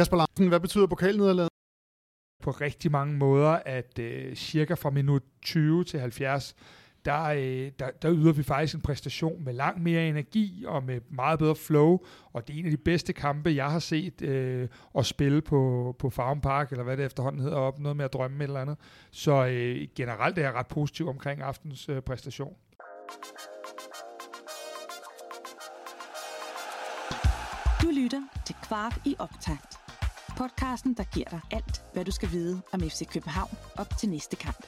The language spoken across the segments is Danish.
Kasper Larsen, hvad betyder pokalnederlaget? På rigtig mange måder, at øh, cirka fra minut 20 til 70, der, øh, der, der yder vi faktisk en præstation med langt mere energi og med meget bedre flow, og det er en af de bedste kampe, jeg har set øh, at spille på, på Farm Park, eller hvad det efterhånden hedder op, noget med at drømme eller andet. Så øh, generelt er jeg ret positiv omkring aftens øh, præstation. Du lytter til Kvart i optakt. Podcasten, der giver dig alt, hvad du skal vide om FC København op til næste kamp.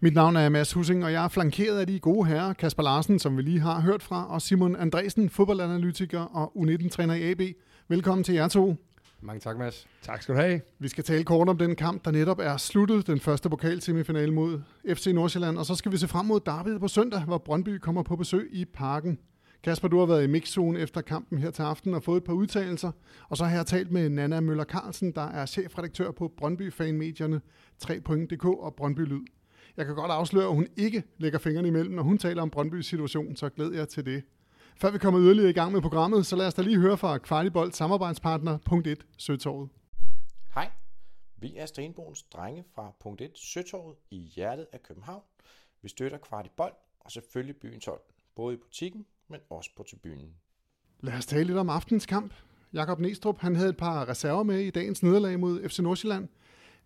Mit navn er Mads Husing, og jeg er flankeret af de gode herrer, Kasper Larsen, som vi lige har hørt fra, og Simon Andresen, fodboldanalytiker og U19-træner i AB. Velkommen til jer to. Mange tak, Mads. Tak skal du have. Vi skal tale kort om den kamp, der netop er sluttet, den første pokalsemifinale mod FC Nordsjælland, og så skal vi se frem mod Derby på søndag, hvor Brøndby kommer på besøg i parken. Kasper, du har været i mixzone efter kampen her til aften og fået et par udtalelser. Og så har jeg talt med Nana Møller Carlsen, der er chefredaktør på Brøndby Fanmedierne, 3.dk og Brøndby Lyd. Jeg kan godt afsløre, at hun ikke lægger fingrene imellem, når hun taler om Brøndbys situation, så glæder jeg til det. Før vi kommer yderligere i gang med programmet, så lad os da lige høre fra Kvartibold samarbejdspartner punkt 1 Søtorvet. Hej, vi er Stenbogens drenge fra punkt 1 Søtorvet i hjertet af København. Vi støtter Kvartibold og selvfølgelig byens hold, både i butikken, men også på tribunen. Lad os tale lidt om aftens kamp. Jakob Næstrup, han havde et par reserver med i dagens nederlag mod FC Nordsjælland.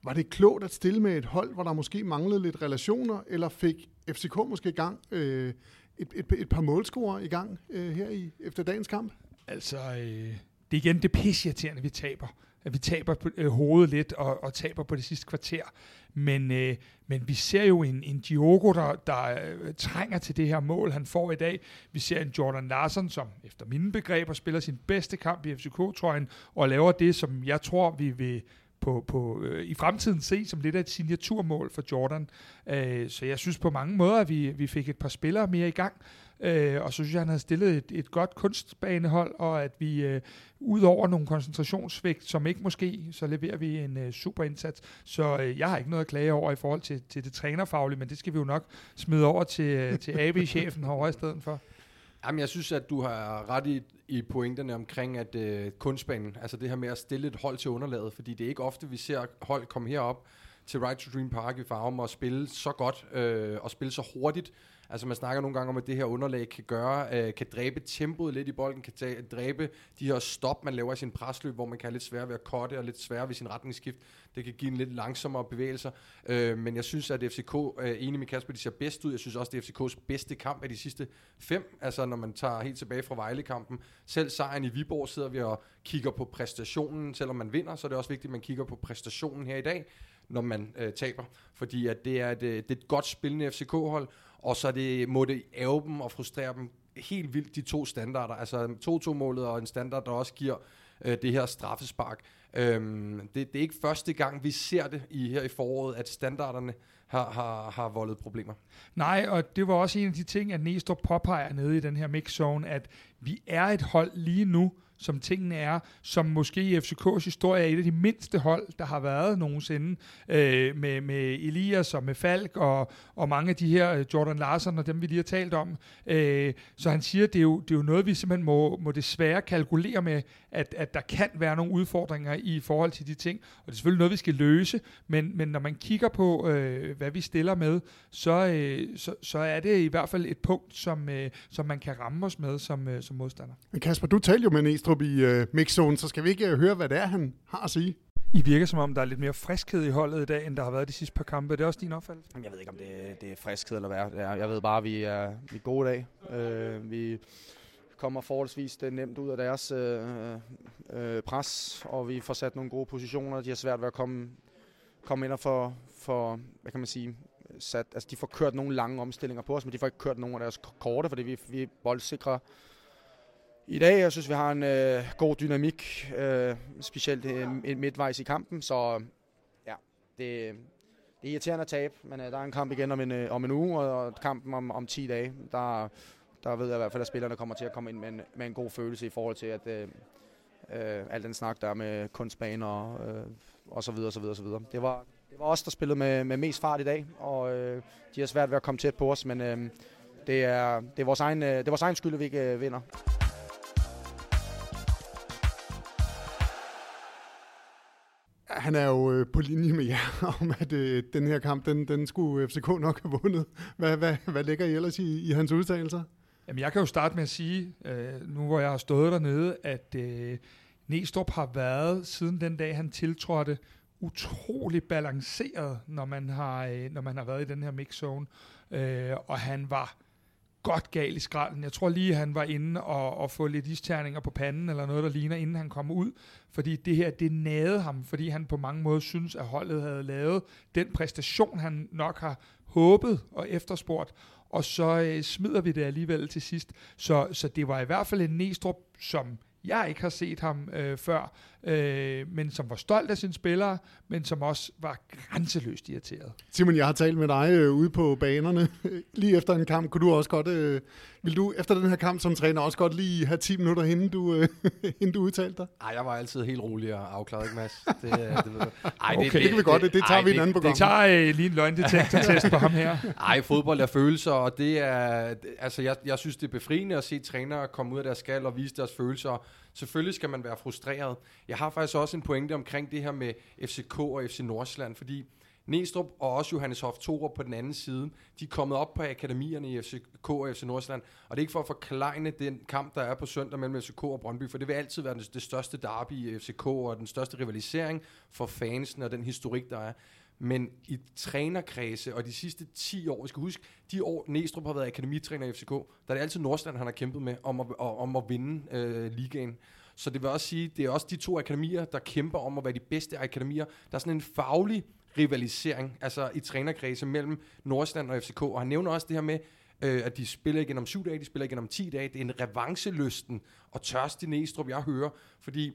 Var det klogt at stille med et hold, hvor der måske manglede lidt relationer, eller fik FCK måske i gang øh, et, et, et par målscorer i gang øh, her i efter dagens kamp? Altså, øh, det er igen det pisseirriterende, vi taber. At vi taber på, øh, hovedet lidt og, og taber på det sidste kvarter. Men, øh, men vi ser jo en, en Diogo, der, der øh, trænger til det her mål, han får i dag. Vi ser en Jordan Larsen, som efter mine begreber spiller sin bedste kamp i FCK-trøjen, og laver det, som jeg tror, vi vil på, på, øh, i fremtiden se som lidt af et signaturmål for Jordan. Øh, så jeg synes på mange måder, at vi, vi fik et par spillere mere i gang. Øh, og så synes jeg, han havde stillet et, et godt kunstbanehold, og at vi øh, ud over nogle koncentrationsvægt, som ikke måske, så leverer vi en øh, super indsats. Så øh, jeg har ikke noget at klage over i forhold til, til det trænerfaglige, men det skal vi jo nok smide over til, øh, til AB-chefen herovre i stedet for. Jamen, jeg synes, at du har ret i, i pointerne omkring at øh, kunstbanen, altså det her med at stille et hold til underlaget, fordi det er ikke ofte, vi ser hold komme herop til Right to Dream Park i Farum og spille så godt øh, og spille så hurtigt, Altså man snakker nogle gange om, at det her underlag kan gøre, øh, kan dræbe tempoet lidt i bolden, kan tage, dræbe de her stop, man laver i sin presløb, hvor man kan have lidt svært ved at korte og lidt svært ved sin retningsskift. Det kan give en lidt langsommere bevægelser. Øh, men jeg synes, at FCK, øh, enig med Kasper, de ser bedst ud. Jeg synes også, det er FCKs bedste kamp af de sidste fem. Altså når man tager helt tilbage fra Vejle-kampen. Selv sejren i Viborg sidder vi og kigger på præstationen. Selvom man vinder, så er det også vigtigt, at man kigger på præstationen her i dag når man øh, taber. Fordi at det, er et, øh, det er et godt spillende FCK-hold, og så det, må det æve dem og frustrere dem helt vildt, de to standarder. Altså 2-2-målet og en standard, der også giver øh, det her straffespark. Øhm, det, det er ikke første gang, vi ser det i her i foråret, at standarderne har, har, har voldet problemer. Nej, og det var også en af de ting, at Næstrup påpeger nede i den her mixzone, at vi er et hold lige nu, som tingene er, som måske i FCK's historie er et af de mindste hold, der har været nogensinde, øh, med, med Elias og med Falk og, og mange af de her, øh, Jordan Larsen og dem, vi lige har talt om. Øh, så han siger, det er, jo, det er jo noget, vi simpelthen må, må desværre kalkulere med, at, at der kan være nogle udfordringer i forhold til de ting, og det er selvfølgelig noget, vi skal løse, men, men når man kigger på, øh, hvad vi stiller med, så, øh, så, så er det i hvert fald et punkt, som, øh, som man kan ramme os med som, øh, som modstander. Men Kasper, du talte jo med Næstrup i øh, mixzone, så skal vi ikke øh, høre, hvad det er, han har at sige? I virker som om, der er lidt mere friskhed i holdet i dag, end der har været de sidste par kampe. Er det også din opfattelse? Jeg ved ikke, om det, det er friskhed eller hvad. Jeg ved bare, at vi er, vi er gode i dag. Øh, vi kommer forholdsvis nemt ud af deres øh, øh, pres, og vi får sat nogle gode positioner. De har svært ved at komme, komme ind og for, for, hvad kan man sige, sat, altså de får kørt nogle lange omstillinger på os, men de får ikke kørt nogle af deres korte, fordi vi, vi er boldsikre i dag. Jeg synes, vi har en øh, god dynamik, øh, specielt øh, midtvejs i kampen, så ja, det, det er irriterende at tabe, men øh, der er en kamp igen om en, øh, om en uge, og kampen om, om 10 dage. Der, der ved jeg i hvert fald, at spillerne kommer til at komme ind med en, med en god følelse i forhold til, at øh, øh, al den snak, der er med kunstbaner og, øh, og så videre, så videre, så videre. Det var, det var os, der spillede med, med mest fart i dag, og øh, de har svært ved at komme tæt på os, men øh, det, er, det, er vores egen, øh, det er vores egen skyld, at vi ikke øh, vinder. Han er jo øh, på linje med jer om, at øh, den her kamp, den, den skulle FCK nok have vundet. Hvad, hvad, hvad ligger I ellers i, i hans udtalelser? Jamen, jeg kan jo starte med at sige, øh, nu hvor jeg har stået dernede, at øh, Næstrup har været, siden den dag han tiltrådte, utrolig balanceret, når man har, øh, når man har været i den her mixzone. Øh, og han var godt gal i skralden. Jeg tror lige, han var inde og, og få lidt isterninger på panden, eller noget, der ligner, inden han kom ud. Fordi det her, det nagede ham, fordi han på mange måder synes, at holdet havde lavet den præstation, han nok har håbet og efterspurgt. Og så øh, smider vi det alligevel til sidst. Så, så det var i hvert fald en Næstrup, som jeg ikke har set ham øh, før, øh, men som var stolt af sine spillere, men som også var grænseløst irriteret. Simon, jeg har talt med dig øh, ude på banerne lige efter en kamp. Kunne du også godt, øh, vil du efter den her kamp som træner også godt lige have 10 minutter, inden du, øh, inden du udtalte dig? Ej, jeg var altid helt rolig og afklaret, ikke Mads? Det, øh, det, ved du. Ej, okay. det, det, det, kan vi godt, det, det tager ej, vi en anden program. Det tager øh, lige en løgndetektortest på ham her. Ej, fodbold er følelser, og det er, altså jeg, jeg synes, det er befriende at se trænere komme ud af deres skal og vise deres følelser. Selvfølgelig skal man være frustreret. Jeg har faktisk også en pointe omkring det her med FCK og FC Nordsjælland, fordi Næstrup og også Johannes Hoff Thorup på den anden side, de er kommet op på akademierne i FCK og FC Nordsjælland, og det er ikke for at forklejne den kamp, der er på søndag mellem FCK og Brøndby, for det vil altid være det, det største derby i FCK og den største rivalisering for fansen og den historik, der er. Men i trænerkredse og de sidste 10 år, vi skal huske, de år Næstrup har været akademitræner i FCK, der er det altid Nordsjælland, han har kæmpet med om at, om at vinde øh, ligaen. Så det vil også sige, det er også de to akademier, der kæmper om at være de bedste akademier. Der er sådan en faglig rivalisering, altså i trænerkredse mellem Nordsjælland og FCK. Og han nævner også det her med, øh, at de spiller igen om syv dage, de spiller igen om 10 dage. Det er en revancelysten og tørst i Næstrup, jeg hører. Fordi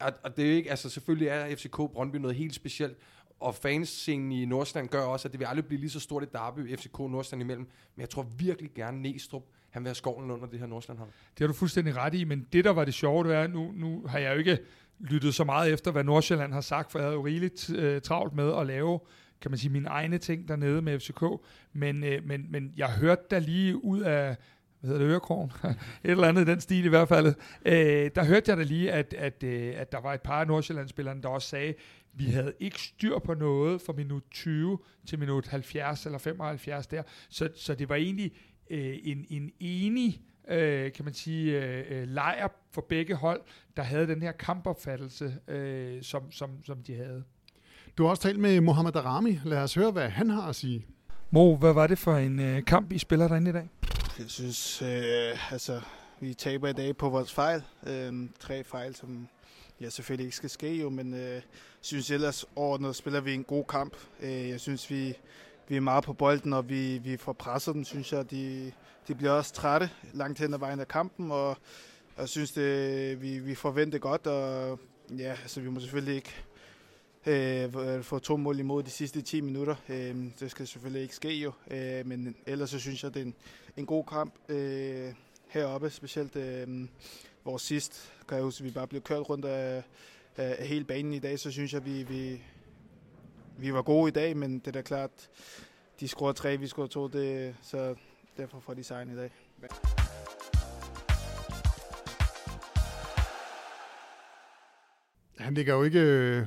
at, at det er ikke, altså selvfølgelig er FCK Brøndby noget helt specielt, og fanscenen i Nordsjælland gør også, at det vil aldrig blive lige så stort et derby FCK Nordsjælland imellem. Men jeg tror virkelig gerne Næstrup, han vil have skoven under det her Nordsjælland hold. Det har du fuldstændig ret i, men det der var det sjove, det er, nu, nu har jeg jo ikke lyttet så meget efter, hvad Nordsjælland har sagt, for jeg havde jo rigeligt øh, travlt med at lave kan man sige, mine egne ting dernede med FCK, men, øh, men, men jeg hørte der lige ud af, hvad hedder det, ørekrogen, et eller andet i den stil i hvert fald, øh, der hørte jeg da lige, at, at, øh, at der var et par af Nordsjællandsspillerne, der også sagde, vi havde ikke styr på noget fra minut 20 til minut 70 eller 75 der, så, så det var egentlig øh, en, en enig øh, kan man sige, øh, øh, lejr for begge hold, der havde den her kampopfattelse, øh, som, som, som de havde. Du har også talt med Mohamed Arami. Lad os høre, hvad han har at sige. Mo, hvad var det for en øh, kamp, I spiller derinde i dag? Jeg synes, øh, altså, vi taber i dag på vores fejl. Øh, tre fejl, som ja, selvfølgelig ikke skal ske jo, men øh, synes ellers overordnet spiller vi en god kamp. Øh, jeg synes, vi, vi er meget på bolden, og vi, vi får presset dem, synes jeg. De, de bliver også trætte langt hen ad vejen af kampen, og jeg synes, det, vi, vi forventer godt, og ja, altså, vi må selvfølgelig ikke øh, få to mål imod de sidste 10 minutter. Øh, det skal selvfølgelig ikke ske jo, øh, men ellers så synes jeg, det er en, en god kamp øh, heroppe, specielt øh, vores sidst, kan jeg huske, vi bare blev kørt rundt af, af hele banen i dag, så synes jeg, vi, vi, vi var gode i dag, men det er da klart, de scorer tre, vi scorer to, det, så derfor får de sejren i dag. Han ligger jo ikke,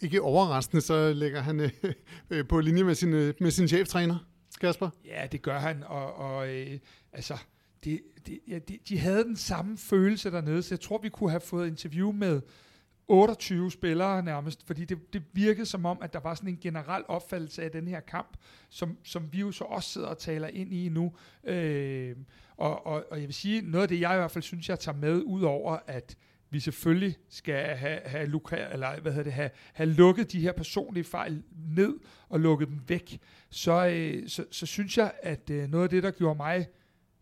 ikke overraskende, så ligger han øh, på linje med sin, med sin cheftræner, Kasper. Ja, det gør han, og, og øh, altså, det, det, ja, de, de havde den samme følelse dernede, så jeg tror, vi kunne have fået interview med 28 spillere nærmest, fordi det, det virkede som om, at der var sådan en generel opfattelse af den her kamp, som, som vi jo så også sidder og taler ind i nu. Øh, og, og, og jeg vil sige, noget af det, jeg i hvert fald synes, jeg tager med, ud over at vi selvfølgelig skal have, have, luka, eller, hvad hedder det, have, have lukket de her personlige fejl ned og lukket dem væk, så, øh, så, så synes jeg, at øh, noget af det, der gjorde mig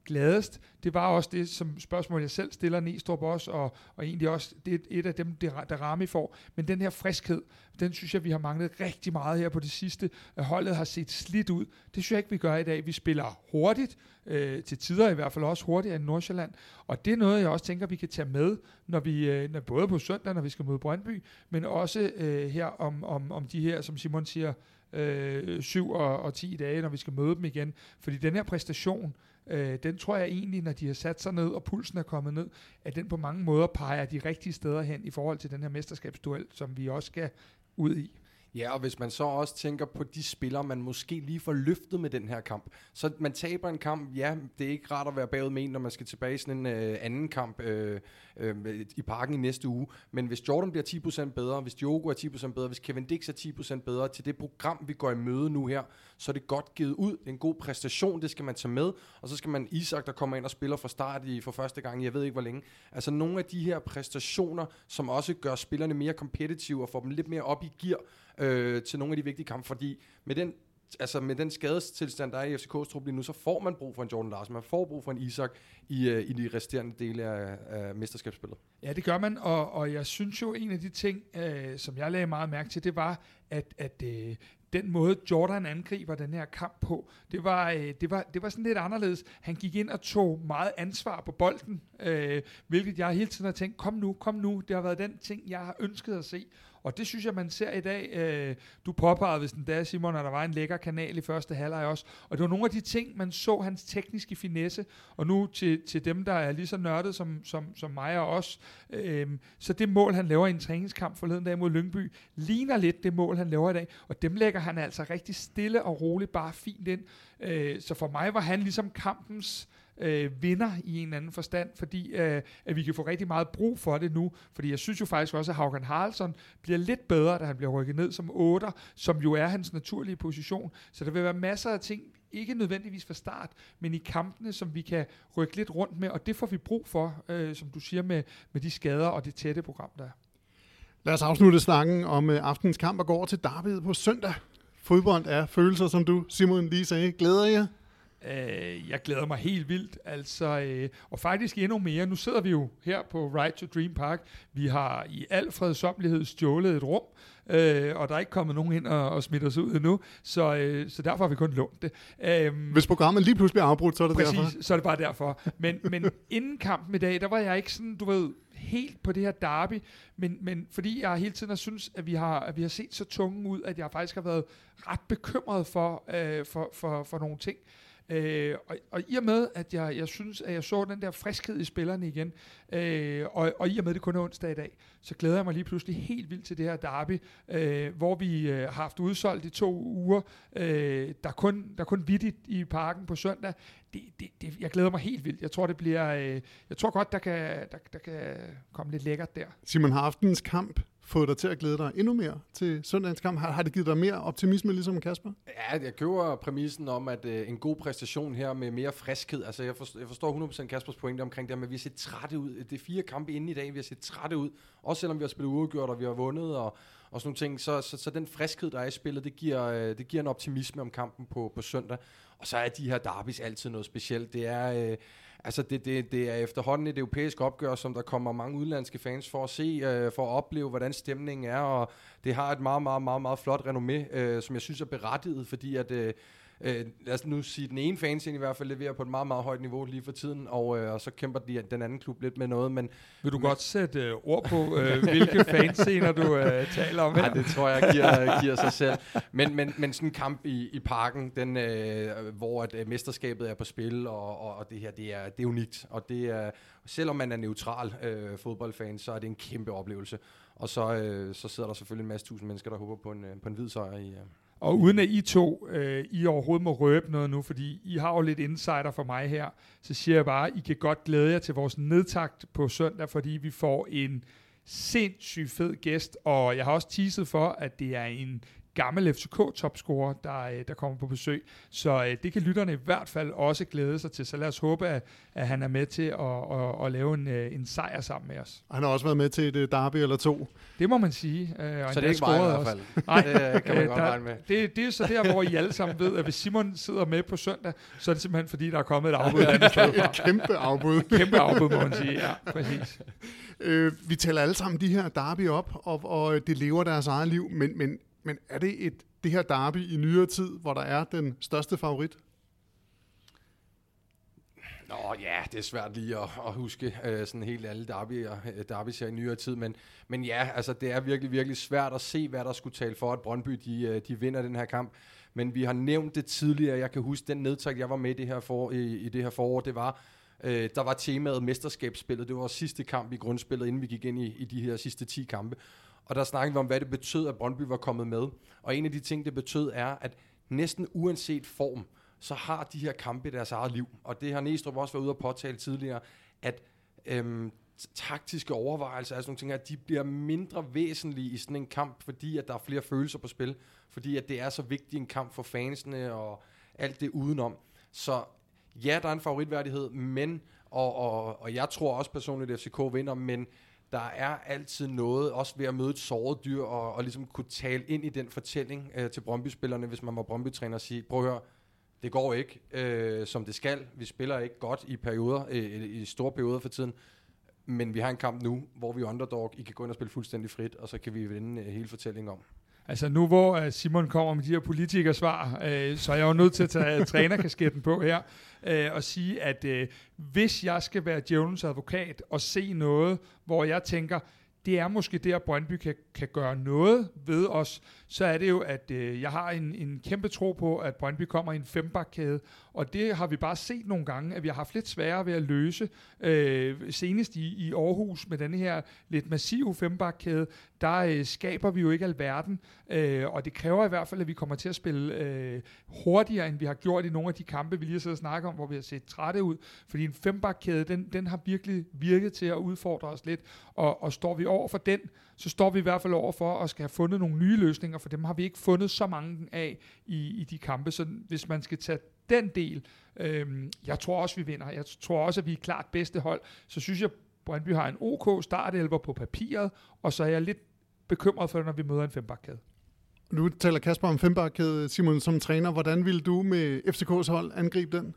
gladest, det var også det som spørgsmål, jeg selv stiller Næstrup også, og, og egentlig også det er et af dem, der Rami får. Men den her friskhed, den synes jeg, vi har manglet rigtig meget her på det sidste. Holdet har set slidt ud. Det synes jeg ikke, vi gør i dag. Vi spiller hurtigt, øh, til tider i hvert fald også hurtigere end Nordsjælland. Og det er noget, jeg også tænker, vi kan tage med, når vi, øh, når både på søndag, når vi skal møde Brøndby, men også øh, her om, om, om de her, som Simon siger, øh, 7 og, og 10 dage, når vi skal møde dem igen. Fordi den her præstation, Øh, den tror jeg egentlig, når de har sat sig ned, og pulsen er kommet ned, at den på mange måder peger de rigtige steder hen i forhold til den her mesterskabsduel, som vi også skal ud i. Ja, og hvis man så også tænker på de spillere, man måske lige får løftet med den her kamp. Så man taber en kamp, ja, det er ikke rart at være bagud med en, når man skal tilbage i sådan en øh, anden kamp øh, øh, i parken i næste uge. Men hvis Jordan bliver 10% bedre, hvis Diogo er 10% bedre, hvis Kevin Dix er 10% bedre til det program, vi går i møde nu her, så er det godt givet ud. Det er en god præstation, det skal man tage med. Og så skal man Isak, der kommer ind og spiller fra start i, for første gang, jeg ved ikke hvor længe. Altså nogle af de her præstationer, som også gør spillerne mere kompetitive og får dem lidt mere op i gear, øh, til nogle af de vigtige kampe, fordi med den altså med den skadestilstand, der er i FCK's trup lige nu, så får man brug for en Jordan Larsen. Man får brug for en Isak i, uh, i de resterende dele af, af mesterskabsspillet. Ja, det gør man, og, og jeg synes jo, en af de ting, øh, som jeg lagde meget mærke til, det var, at, at øh, den måde Jordan angriber den her kamp på, det var, øh, det var, det var sådan lidt anderledes. Han gik ind og tog meget ansvar på bolden, øh, hvilket jeg hele tiden har tænkt, kom nu, kom nu, det har været den ting, jeg har ønsket at se. Og det synes jeg, man ser i dag. Øh, du påpegede, hvis den der, Simon, at der var en lækker kanal i første halvleg også. Og det var nogle af de ting, man så hans tekniske finesse. Og nu til, til dem, der er lige så nørdet som, som, som mig og os. Øh, så det mål, han laver i en træningskamp forleden dag mod Lyngby, ligner lidt det mål, han laver i dag. Og dem lægger han altså rigtig stille og roligt bare fint ind. Øh, så for mig var han ligesom kampens øh, vinder i en eller anden forstand, fordi øh, at vi kan få rigtig meget brug for det nu. Fordi jeg synes jo faktisk også, at Haugen Haraldsson bliver lidt bedre, da han bliver rykket ned som 8, som jo er hans naturlige position. Så der vil være masser af ting, ikke nødvendigvis fra start, men i kampene, som vi kan rykke lidt rundt med, og det får vi brug for, øh, som du siger, med, med de skader og det tætte program, der er. Lad os afslutte snakken om øh, aftens kamp og gå over til Derbyet på søndag. Fodbold er følelser, som du, Simon, lige sagde. Glæder jeg? Øh, jeg glæder mig helt vildt, altså, øh, og faktisk endnu mere. Nu sidder vi jo her på Ride to Dream Park. Vi har i al fredsomlighed stjålet et rum, øh, og der er ikke kommet nogen ind og, og smidt os ud endnu, så, øh, så derfor har vi kun lånt det. Øh, Hvis programmet lige pludselig bliver afbrudt, så er det præcis, derfor. så er det bare derfor. Men, men inden kampen i dag, der var jeg ikke sådan, du ved, helt på det her derby, men, men fordi jeg hele tiden har synes, at vi har, at vi har set så tunge ud, at jeg faktisk har været ret bekymret for, øh, for, for, for nogle ting. Øh, og, og i og med, at jeg, jeg synes, at jeg så den der friskhed i spillerne igen, øh, og, og i og med, at det kun er onsdag i dag, så glæder jeg mig lige pludselig helt vildt til det her derby, øh, hvor vi øh, har haft udsolgt i to uger. Øh, der, er kun, der kun vidtigt i parken på søndag. Det, det, det, jeg glæder mig helt vildt. Jeg tror, det bliver, øh, jeg tror godt, der kan, der, der kan komme lidt lækkert der. Simon, har aftenens kamp fået dig til at glæde dig endnu mere til søndagens kamp? Har, har det givet dig mere optimisme, ligesom Kasper? Ja, jeg køber præmissen om, at øh, en god præstation her med mere friskhed, altså jeg forstår, jeg forstår 100% Kaspers pointe omkring det men vi har set trætte ud. Det er fire kampe inde i dag, vi har set trætte ud. Også selvom vi har spillet uafgjort, og vi har vundet, og, og sådan nogle ting. Så, så, så den friskhed, der er i spillet, det giver, øh, det giver en optimisme om kampen på, på søndag. Og så er de her derbys altid noget specielt. Det er... Øh, Altså det, det, det er efterhånden et europæisk opgør, som der kommer mange udlandske fans for at se, øh, for at opleve, hvordan stemningen er, og det har et meget, meget, meget, meget flot renommé, øh, som jeg synes er berettiget, fordi at... Øh, øh, lad os nu sige, den ene fans i hvert fald leverer på et meget, meget højt niveau lige for tiden, og, øh, og så kæmper de, den anden klub lidt med noget. Men, Vil du men, godt sætte øh, ord på, øh, hvilke fanscener du øh, taler om her? Nej, det tror jeg giver, giver sig selv. Men, men, men sådan en kamp i, i parken, den, øh, hvor at, øh, mesterskabet er på spil, og, og, og det her, det er, det er unikt. Og det er, selvom man er neutral øh, fodboldfan, så er det en kæmpe oplevelse. Og så, øh, så sidder der selvfølgelig en masse tusind mennesker, der håber på en, øh, på en hvid sejr i, øh, Og uden at I to, øh, I overhovedet må røbe noget nu, fordi I har jo lidt insider for mig her, så siger jeg bare, I kan godt glæde jer til vores nedtakt på søndag, fordi vi får en sindssygt fed gæst, og jeg har også teaset for, at det er en gammel FCK-topscorer, der, øh, der kommer på besøg. Så øh, det kan lytterne i hvert fald også glæde sig til. Så lad os håbe, at, at han er med til at, at, at lave en, øh, en sejr sammen med os. Han har også været med til et derby eller to. Det må man sige. Øh, og Så det er ikke mig i hvert fald. Nej, det kan man godt der- regne med. Det, det er så der, hvor I alle sammen ved, at hvis Simon sidder med på søndag, så er det simpelthen fordi, der er kommet et afbud. Et kæmpe afbud. Kæmpe afbud, må man sige. Ja, præcis. Øh, vi tæller alle sammen de her derby op, og, og det lever deres eget liv, men, men, men er det et, det her derby i nyere tid, hvor der er den største favorit? Nå ja, det er svært lige at, at huske øh, sådan helt alle derbyer, øh, derbys her i nyere tid, men, men ja, altså det er virkelig, virkelig svært at se, hvad der skulle tale for, at Brøndby de, øh, de vinder den her kamp. Men vi har nævnt det tidligere. Jeg kan huske, den nedtræk, jeg var med i det her, for, i, i det her forår, det var, øh, der var temaet mesterskabsspillet. Det var sidste kamp i grundspillet, inden vi gik ind i, i de her sidste 10 kampe. Og der snakkede vi om, hvad det betød, at Brøndby var kommet med. Og en af de ting, det betød, er, at næsten uanset form, så har de her kampe deres eget liv. Og det har Næstrup også været ude at påtale tidligere, at øhm, taktiske overvejelser, altså nogle ting her, de bliver mindre væsentlige i sådan en kamp, fordi at der er flere følelser på spil, fordi at det er så vigtig en kamp for fansene og alt det udenom. Så ja, der er en favoritværdighed, men, og, og, og jeg tror også personligt, at FCK vinder, men der er altid noget, også ved at møde et såret dyr, og, og ligesom kunne tale ind i den fortælling øh, til Brøndby-spillerne, hvis man var Brøndby-træner og sige, prøv at høre, det går ikke, øh, som det skal. Vi spiller ikke godt i perioder, øh, i store perioder for tiden. Men vi har en kamp nu, hvor vi er underdog. I kan gå ind og spille fuldstændig frit, og så kan vi vende øh, hele fortællingen om. Altså nu hvor øh, Simon kommer med de her politikersvar, øh, så er jeg jo nødt til at tage øh, trænerkasketten på her øh, og sige, at øh, hvis jeg skal være Jones advokat og se noget, hvor jeg tænker, det er måske der, Brøndby kan, kan gøre noget ved os, så er det jo, at øh, jeg har en, en kæmpe tro på, at Brøndby kommer i en fembakkæde, og det har vi bare set nogle gange, at vi har haft lidt sværere ved at løse. Øh, senest i, i Aarhus med den her lidt massive fembakkæde, der øh, skaber vi jo ikke alverden, øh, og det kræver i hvert fald, at vi kommer til at spille øh, hurtigere, end vi har gjort i nogle af de kampe, vi lige har siddet og snakket om, hvor vi har set trætte ud, fordi en fembakkæde, den, den har virkelig virket til at udfordre os lidt, og, og står vi over for den, så står vi i hvert fald over for at skal have fundet nogle nye løsninger, for dem har vi ikke fundet så mange af i, i de kampe. Så hvis man skal tage den del, øhm, jeg tror også, vi vinder. Jeg tror også, at vi er klart bedste hold. Så synes jeg, Brøndby har en OK startelver på papiret, og så er jeg lidt bekymret for, når vi møder en fembakkæde. Nu taler Kasper om fembakkæde, Simon, som træner. Hvordan vil du med FCK's hold angribe den?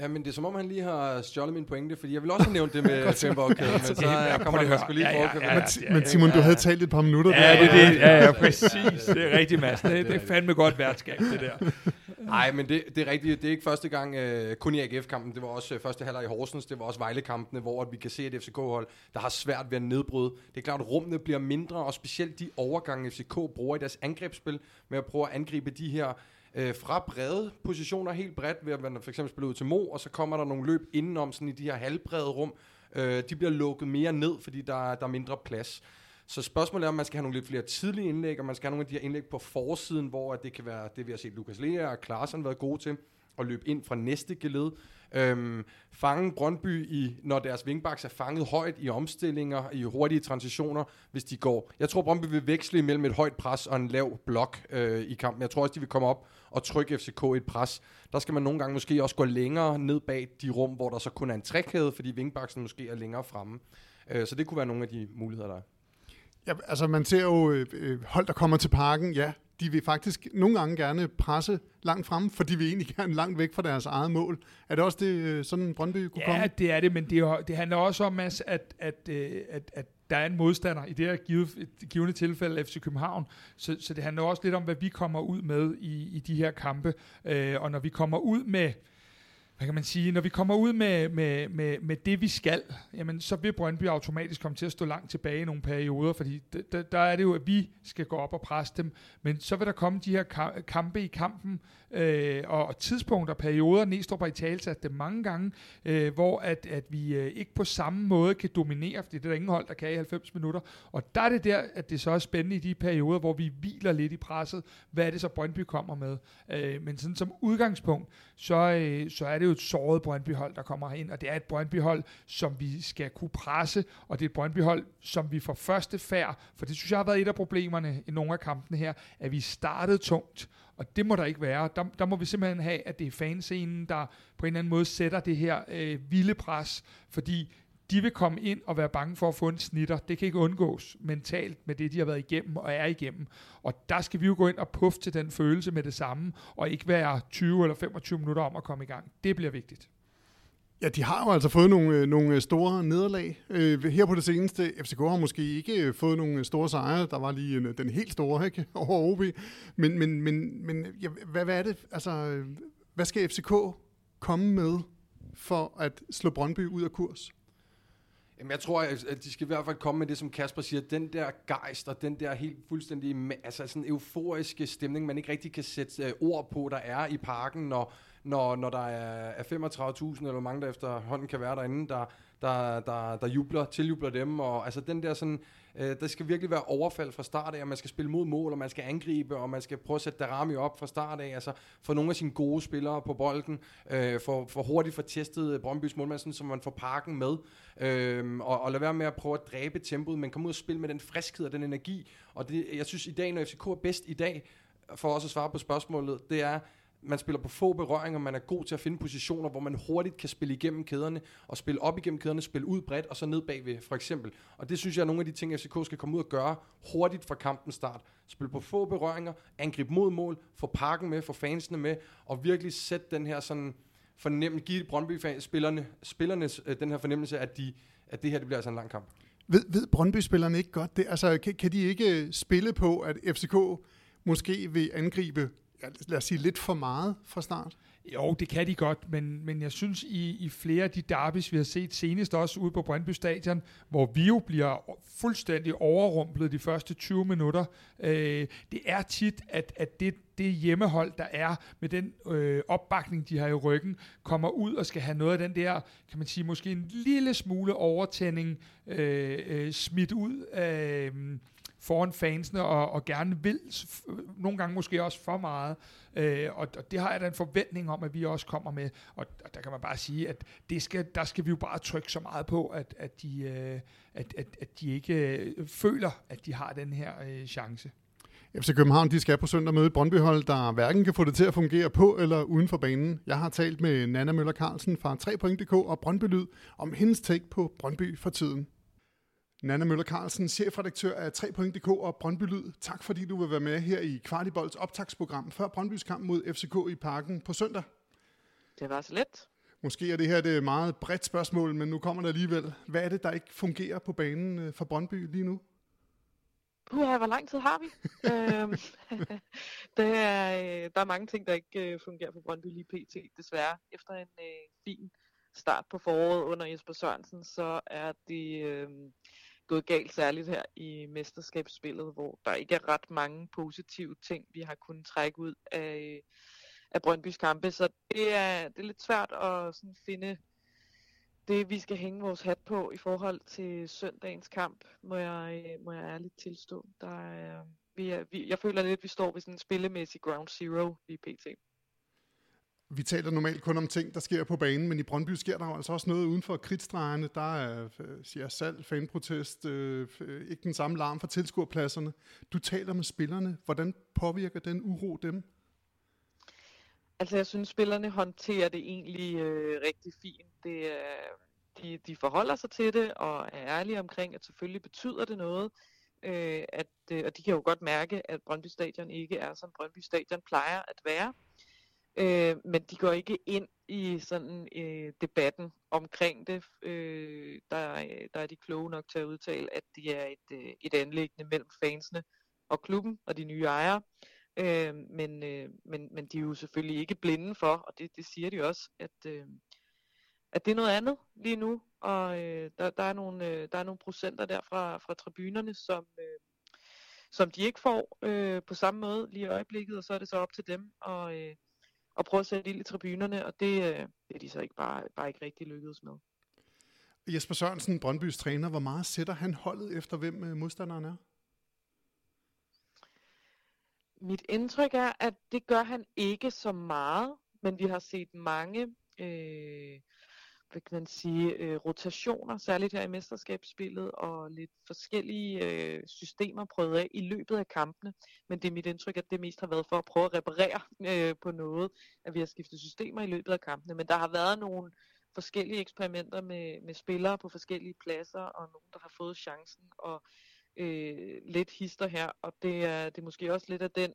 Ja, men det er som om, han lige har stjålet min pointe, fordi jeg vil også have nævnt det med fembakkæden, men så jeg kommer der sgu lige ja, ja, ja, ja, Men Simon, du havde talt et par minutter. Ja, det er det. Ja, ja, præcis. Det er rigtigt, Mads. Det, det er fandme godt værtskab, det der. Nej, men det, det er rigtigt. Det er ikke første gang, uh, kun i AGF-kampen. Det var også uh, første halvleg i Horsens. Det var også Vejle-kampene, hvor vi kan se et FCK-hold, der har svært ved at nedbryde. Det er klart, at rummene bliver mindre, og specielt de overgange, FCK bruger i deres angrebsspil, med at prøve at angribe de her øh, fra brede positioner, helt bredt, ved at man for eksempel spiller ud til Mo, og så kommer der nogle løb indenom sådan i de her halvbrede rum. Øh, de bliver lukket mere ned, fordi der, der er mindre plads. Så spørgsmålet er, om man skal have nogle lidt flere tidlige indlæg, og man skal have nogle af de her indlæg på forsiden, hvor det kan være det, vi har set Lukas Lea og Klaasen været gode til, at løbe ind fra næste geled. Øhm, fange Brøndby, i, når deres wingbacks er fanget højt i omstillinger, i hurtige transitioner, hvis de går. Jeg tror, Brøndby vil veksle imellem et højt pres og en lav blok øh, i kampen. Jeg tror også, de vil komme op og trykke FCK et pres. Der skal man nogle gange måske også gå længere ned bag de rum, hvor der så kun er en trækæde, fordi wingbacksen måske er længere fremme. Øh, så det kunne være nogle af de muligheder, der er. Ja, altså man ser jo øh, øh hold, der kommer til parken, ja, de vil faktisk nogle gange gerne presse langt frem, for de vil egentlig gerne langt væk fra deres eget mål. Er det også det, øh, sådan Brøndby kunne ja, komme? Ja, det er det, men det, det handler også om, at, at, at, øh, at, at der er en modstander, i det her givet, givende tilfælde FC København, så, så det handler også lidt om, hvad vi kommer ud med i, i de her kampe. Øh, og når vi kommer ud med hvad kan man sige, når vi kommer ud med, med, med, med det, vi skal, jamen, så vil Brøndby automatisk komme til at stå langt tilbage i nogle perioder, fordi der, der er det jo, at vi skal gå op og presse dem, men så vil der komme de her kampe i kampen, øh, og tidspunkter, perioder, Næstrup har i tale sat det mange gange, øh, hvor at, at vi øh, ikke på samme måde kan dominere, fordi det er der ingen hold, der kan i 90 minutter, og der er det der, at det så er spændende i de perioder, hvor vi hviler lidt i presset, hvad er det så Brøndby kommer med, øh, men sådan som udgangspunkt, så, øh, så er det jo et såret Brøndby-hold, der kommer ind, og det er et Brøndby-hold, som vi skal kunne presse, og det er et Brøndby-hold, som vi får første færd, for det synes jeg har været et af problemerne i nogle af kampene her, at vi startede tungt, og det må der ikke være. Der, der må vi simpelthen have, at det er fanscenen, der på en eller anden måde sætter det her øh, vilde pres, fordi de vil komme ind og være bange for at få en snitter. Det kan ikke undgås mentalt med det, de har været igennem og er igennem. Og der skal vi jo gå ind og puffe til den følelse med det samme, og ikke være 20 eller 25 minutter om at komme i gang. Det bliver vigtigt. Ja, de har jo altså fået nogle, øh, nogle øh, store nederlag. Øh, her på det seneste, FCK har måske ikke øh, fået nogle store sejre. Der var lige en, den helt store ikke? over OB. Men, men, men, men ja, hvad, hvad er det? Altså, hvad skal FCK komme med for at slå Brøndby ud af kurs? Jamen, jeg tror, at de skal i hvert fald komme med det, som Kasper siger, den der gejst og den der helt fuldstændig, altså sådan euforiske stemning, man ikke rigtig kan sætte øh, ord på, der er i parken, når, når, når der er, er 35.000, eller hvor mange der efterhånden kan være derinde, der, der, der, der jubler, tiljubler dem, og altså den der sådan, øh, der skal virkelig være overfald fra start af, og man skal spille mod mål, og man skal angribe, og man skal prøve at sætte Darami op fra start af, altså få nogle af sine gode spillere på bolden, øh, for, for hurtigt få testet Brøndby's målmand, sådan, så man får parken med, øh, og, og lade være med at prøve at dræbe tempoet, men komme ud og spille med den friskhed og den energi, og det, jeg synes i dag, når FCK er bedst i dag, for også at svare på spørgsmålet, det er, man spiller på få berøringer, man er god til at finde positioner, hvor man hurtigt kan spille igennem kæderne, og spille op igennem kæderne, spille ud bredt, og så ned bagved, for eksempel. Og det synes jeg er nogle af de ting, FCK skal komme ud og gøre hurtigt fra kampens start. Spille på få berøringer, angribe mod mål, få parken med, få fansene med, og virkelig sætte den her sådan fornemmelse, give Brøndby-spillerne spillernes, øh, den her fornemmelse, at, de, at det her det bliver altså en lang kamp. Ved, ved Brøndby-spillerne ikke godt det? Altså, kan, kan de ikke øh, spille på, at FCK måske vil angribe ja, lad os sige, lidt for meget fra start? Jo, det kan de godt, men, men jeg synes i, i flere af de derbys, vi har set senest også ude på Brøndby Stadion, hvor vi jo bliver fuldstændig overrumplet de første 20 minutter, øh, det er tit, at, at det, det hjemmehold, der er med den øh, opbakning, de har i ryggen, kommer ud og skal have noget af den der, kan man sige, måske en lille smule overtænding øh, øh, smidt ud af... Øh, foran fansene, og, og gerne vil, nogle gange måske også for meget. Øh, og, og det har jeg da en forventning om, at vi også kommer med. Og, og der kan man bare sige, at det skal, der skal vi jo bare trykke så meget på, at, at, de, øh, at, at, at de ikke øh, føler, at de har den her øh, chance. FC København de skal på søndag møde Brøndbyhold, der hverken kan få det til at fungere på eller uden for banen. Jeg har talt med Nana Møller Carlsen fra 3.dk og Brøndby Lyd om hendes take på Brøndby for tiden. Nana Møller Carlsen, chefredaktør af 3.dk og Brøndby Lyd. Tak fordi du vil være med her i Kvartibolds optagsprogram før Brøndbys kamp mod FCK i parken på søndag. Det var så let. Måske er det her et meget bredt spørgsmål, men nu kommer det alligevel. Hvad er det, der ikke fungerer på banen øh, for Brøndby lige nu? Puha, hvor lang tid har vi? øhm, det er, øh, der er mange ting, der ikke øh, fungerer på Brøndby lige pt. Desværre. Efter en øh, fin start på foråret under Jesper Sørensen, så er det... Øh, gået galt, særligt her i mesterskabsspillet, hvor der ikke er ret mange positive ting, vi har kunnet trække ud af, af Brøndbys kampe. Så det er, det er lidt svært at sådan finde det, vi skal hænge vores hat på i forhold til søndagens kamp, må jeg, må jeg ærligt tilstå. Der er, vi er, vi, jeg føler lidt, at vi står ved sådan en spillemæssig ground zero i PT vi taler normalt kun om ting, der sker på banen, men i Brøndby sker der jo altså også noget uden for kridtstregerne. Der er øh, siger salg, fanprotest, øh, ikke den samme larm fra tilskuerpladserne. Du taler med spillerne. Hvordan påvirker den uro dem? Altså jeg synes, spillerne håndterer det egentlig øh, rigtig fint. Det, øh, de, de forholder sig til det og er ærlige omkring, at selvfølgelig betyder det noget. Øh, at, øh, og de kan jo godt mærke, at Brøndby Stadion ikke er, som Brøndby Stadion plejer at være. Øh, men de går ikke ind i sådan øh, debatten omkring det. Øh, der, øh, der er de kloge nok til at udtale, at det er et, øh, et anlæggende mellem fansene og klubben og de nye ejere. Øh, men, øh, men, men de er jo selvfølgelig ikke blinde for, og det, det siger de også, at, øh, at det er noget andet lige nu. Og øh, der, der, er nogle, øh, der er nogle procenter der fra, fra tribunerne, som, øh, som de ikke får øh, på samme måde lige i øjeblikket, og så er det så op til dem at, øh, og prøve at sætte ild i tribunerne, og det, øh, det er de så ikke bare, bare ikke rigtig lykkedes med. Jesper Sørensen, Brøndbys træner, hvor meget sætter han holdet efter, hvem øh, modstanderen er? Mit indtryk er, at det gør han ikke så meget, men vi har set mange øh, hvad kan man sige, øh, rotationer, særligt her i mesterskabsspillet, og lidt forskellige øh, systemer prøvet af i løbet af kampene. Men det er mit indtryk, at det mest har været for at prøve at reparere øh, på noget, at vi har skiftet systemer i løbet af kampene. Men der har været nogle forskellige eksperimenter med, med spillere på forskellige pladser, og nogen, der har fået chancen, og øh, lidt hister her. Og det er, det er måske også lidt af den...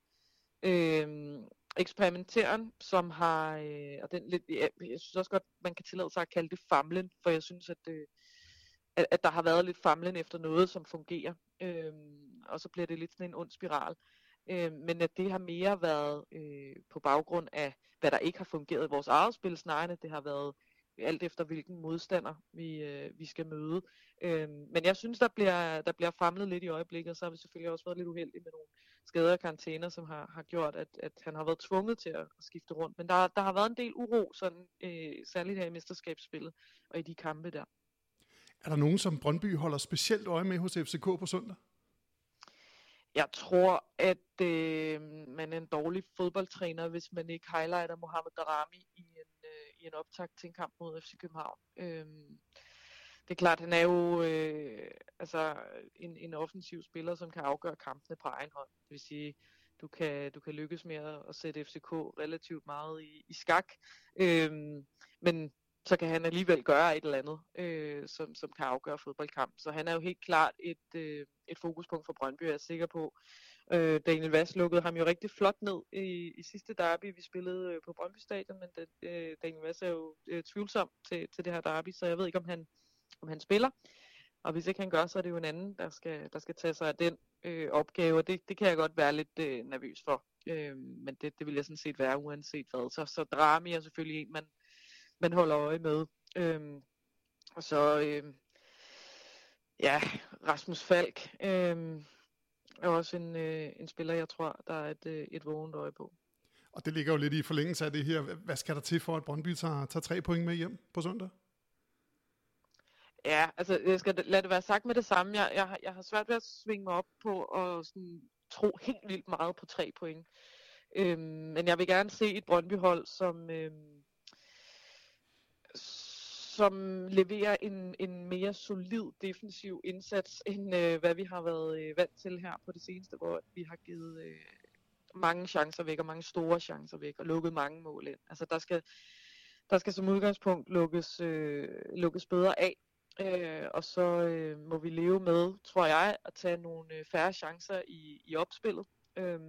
Øh, eksperimenteren, som har, øh, og den lidt, jeg, jeg synes også godt, man kan tillade sig at kalde det famlen, for jeg synes, at, øh, at, at der har været lidt famlen efter noget, som fungerer, øh, og så bliver det lidt sådan en ond spiral. Øh, men at det har mere været øh, på baggrund af, hvad der ikke har fungeret i vores eget spil, snarere det har været alt efter hvilken modstander vi, øh, vi skal møde. Øh, men jeg synes, der bliver, der bliver famlet lidt i øjeblikket, og så har vi selvfølgelig også været lidt uheldige med nogle skader og karantæner, som har, har gjort, at, at han har været tvunget til at, skifte rundt. Men der, der har været en del uro, sådan, øh, særligt her i mesterskabsspillet og i de kampe der. Er der nogen, som Brøndby holder specielt øje med hos FCK på søndag? Jeg tror, at øh, man er en dårlig fodboldtræner, hvis man ikke highlighter Mohamed Darami i en, øh, i en optakt til en kamp mod FC København. Øh, det er klart, han er jo øh, altså en, en offensiv spiller, som kan afgøre kampene på egen hånd. Det vil sige, du kan, du kan lykkes med at sætte FCK relativt meget i, i skak. Øh, men så kan han alligevel gøre et eller andet, øh, som, som kan afgøre fodboldkampen. Så han er jo helt klart et, øh, et fokuspunkt for Brøndby, jeg er sikker på. Øh, Daniel Vass lukkede ham jo rigtig flot ned i, i sidste derby, vi spillede øh, på Brøndby Stadion, men den, øh, Daniel Vass er jo øh, tvivlsom til, til det her derby, så jeg ved ikke, om han, om han spiller. Og hvis ikke han gør, så er det jo en anden, der skal, der skal tage sig af den øh, opgave, og det, det kan jeg godt være lidt øh, nervøs for. Øh, men det, det vil jeg sådan set være uanset hvad. Så, så Drami er selvfølgelig en, man, man holder øje med. Øh, og så, øh, ja, Rasmus Falk øh, er også en, øh, en spiller, jeg tror, der er et, øh, et vågent øje på. Og det ligger jo lidt i forlængelse af det her. Hvad skal der til for, at Brøndby tager, tager tre point med hjem på søndag? Ja, altså jeg skal lade det være sagt med det samme. Jeg, jeg, jeg har svært ved at svinge mig op på og sådan, tro helt vildt meget på tre point. Øhm, men jeg vil gerne se et Brøndby-hold, som, øhm, som leverer en, en mere solid defensiv indsats, end øh, hvad vi har været øh, vant til her på det seneste, hvor vi har givet øh, mange chancer væk, og mange store chancer væk, og lukket mange mål ind. Altså der skal, der skal som udgangspunkt lukkes, øh, lukkes bedre af, øh, og så øh, må vi leve med, tror jeg, at tage nogle øh, færre chancer i, i opspillet. Øh,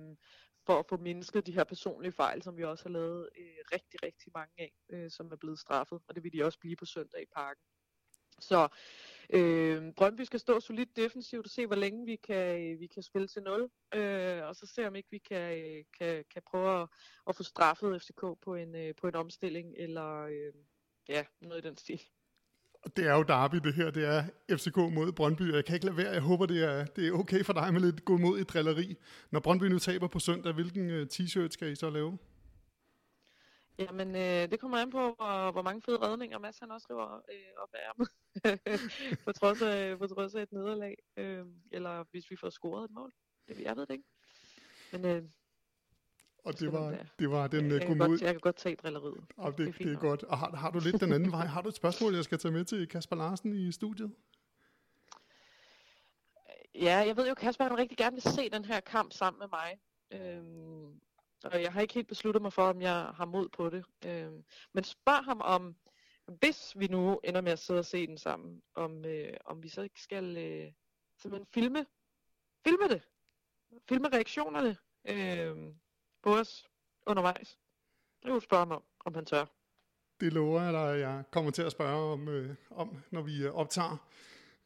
for at få mindsket de her personlige fejl, som vi også har lavet øh, rigtig, rigtig mange af, øh, som er blevet straffet, og det vil de også blive på søndag i parken. Så øh, Brøndby skal stå solidt defensivt og se, hvor længe vi kan, øh, vi kan spille til 0, øh, og så se, om ikke vi kan, øh, kan, kan prøve at, at få straffet FCK på en, øh, på en omstilling, eller øh, ja, noget i den stil. Det er jo derby, det her. Det er FCK mod Brøndby, jeg kan ikke lade være. Jeg håber, det er, det er okay for dig med lidt god mod i drilleri. Når Brøndby nu taber på søndag, hvilken øh, t-shirt skal I så lave? Jamen, øh, det kommer an på, hvor, hvor mange fede redninger Mads han også river øh, op af ærmet. på, trods af, på trods af et nederlag. Øh, eller hvis vi får scoret et mål. Det, jeg ved det ikke. Men øh, og det var, det var den jeg, gode mod... jeg kan godt tage drilleriet. Og det, det, det er godt. Og har, har du lidt den anden vej? Har du et spørgsmål, jeg skal tage med til Kasper Larsen i studiet? Ja, jeg ved jo, Kasper han rigtig gerne vil se den her kamp sammen med mig. Øhm, og jeg har ikke helt besluttet mig for, om jeg har mod på det. Øhm, men spørg ham om, hvis vi nu ender med at sidde og se den sammen, om, øh, om vi så ikke skal øh, simpelthen filme, filme det. Filme reaktionerne. Øh, på os undervejs. Det vil spørge mig om, om han tør. Det lover jeg dig, jeg kommer til at spørge om, øh, om når vi øh, optager.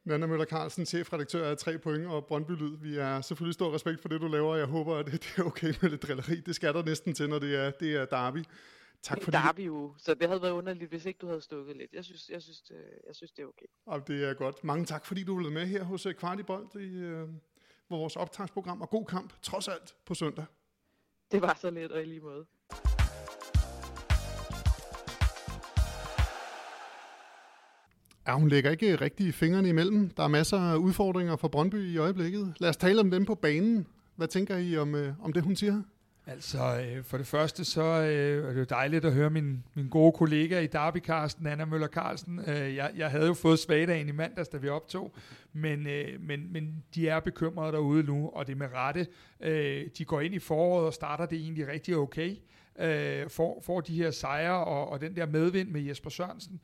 Nana Møller Carlsen, chefredaktør af 3 point og Brøndby Lyd. Vi er selvfølgelig stor respekt for det, du laver, jeg håber, at det, er okay med lidt drilleri. Det skal der næsten til, når det er, det er derby. Tak det er derby jo, så det havde været underligt, hvis ikke du havde stukket lidt. Jeg synes, jeg synes, det, jeg synes det er okay. Og det er godt. Mange tak, fordi du blev med her hos øh, Kvartibold i øh, vores optagsprogram. Og god kamp, trods alt, på søndag. Det var så lidt, og i lige måde. Ja, hun lægger ikke rigtig fingrene imellem. Der er masser af udfordringer for Brøndby i øjeblikket. Lad os tale om dem på banen. Hvad tænker I om, øh, om det, hun siger? Altså, øh, for det første, så øh, er det jo dejligt at høre min, min gode kollega i Derbykarsten, Anna Møller Carlsen. Øh, jeg, jeg havde jo fået svagdagen i mandags, da vi optog, men, øh, men, men de er bekymrede derude nu, og det er med rette. Øh, de går ind i foråret og starter det egentlig rigtig okay. Øh, får, får de her sejre og, og den der medvind med Jesper Sørensen,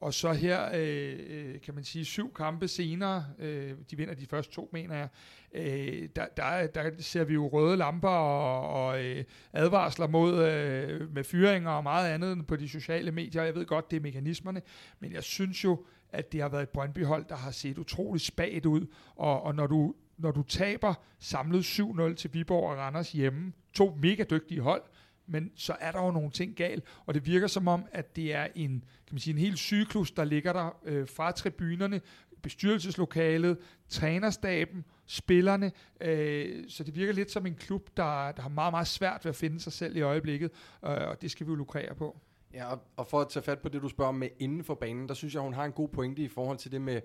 og så her, øh, øh, kan man sige, syv kampe senere, øh, de vinder de første to, mener jeg, øh, der, der, der ser vi jo røde lamper og, og øh, advarsler mod øh, med fyringer og meget andet på de sociale medier. Jeg ved godt, det er mekanismerne, men jeg synes jo, at det har været et Brøndby-hold, der har set utroligt spagt ud, og, og når du når du taber samlet 7-0 til Viborg og Randers hjemme, to mega dygtige hold, men så er der jo nogle ting galt, og det virker som om, at det er en, kan man sige, en hel cyklus, der ligger der øh, fra tribunerne, bestyrelseslokalet, trænerstaben, spillerne, øh, så det virker lidt som en klub, der, der har meget, meget svært ved at finde sig selv i øjeblikket, øh, og det skal vi jo lukrere på. Ja, og, og for at tage fat på det, du spørger med inden for banen, der synes jeg, hun har en god pointe i forhold til det med,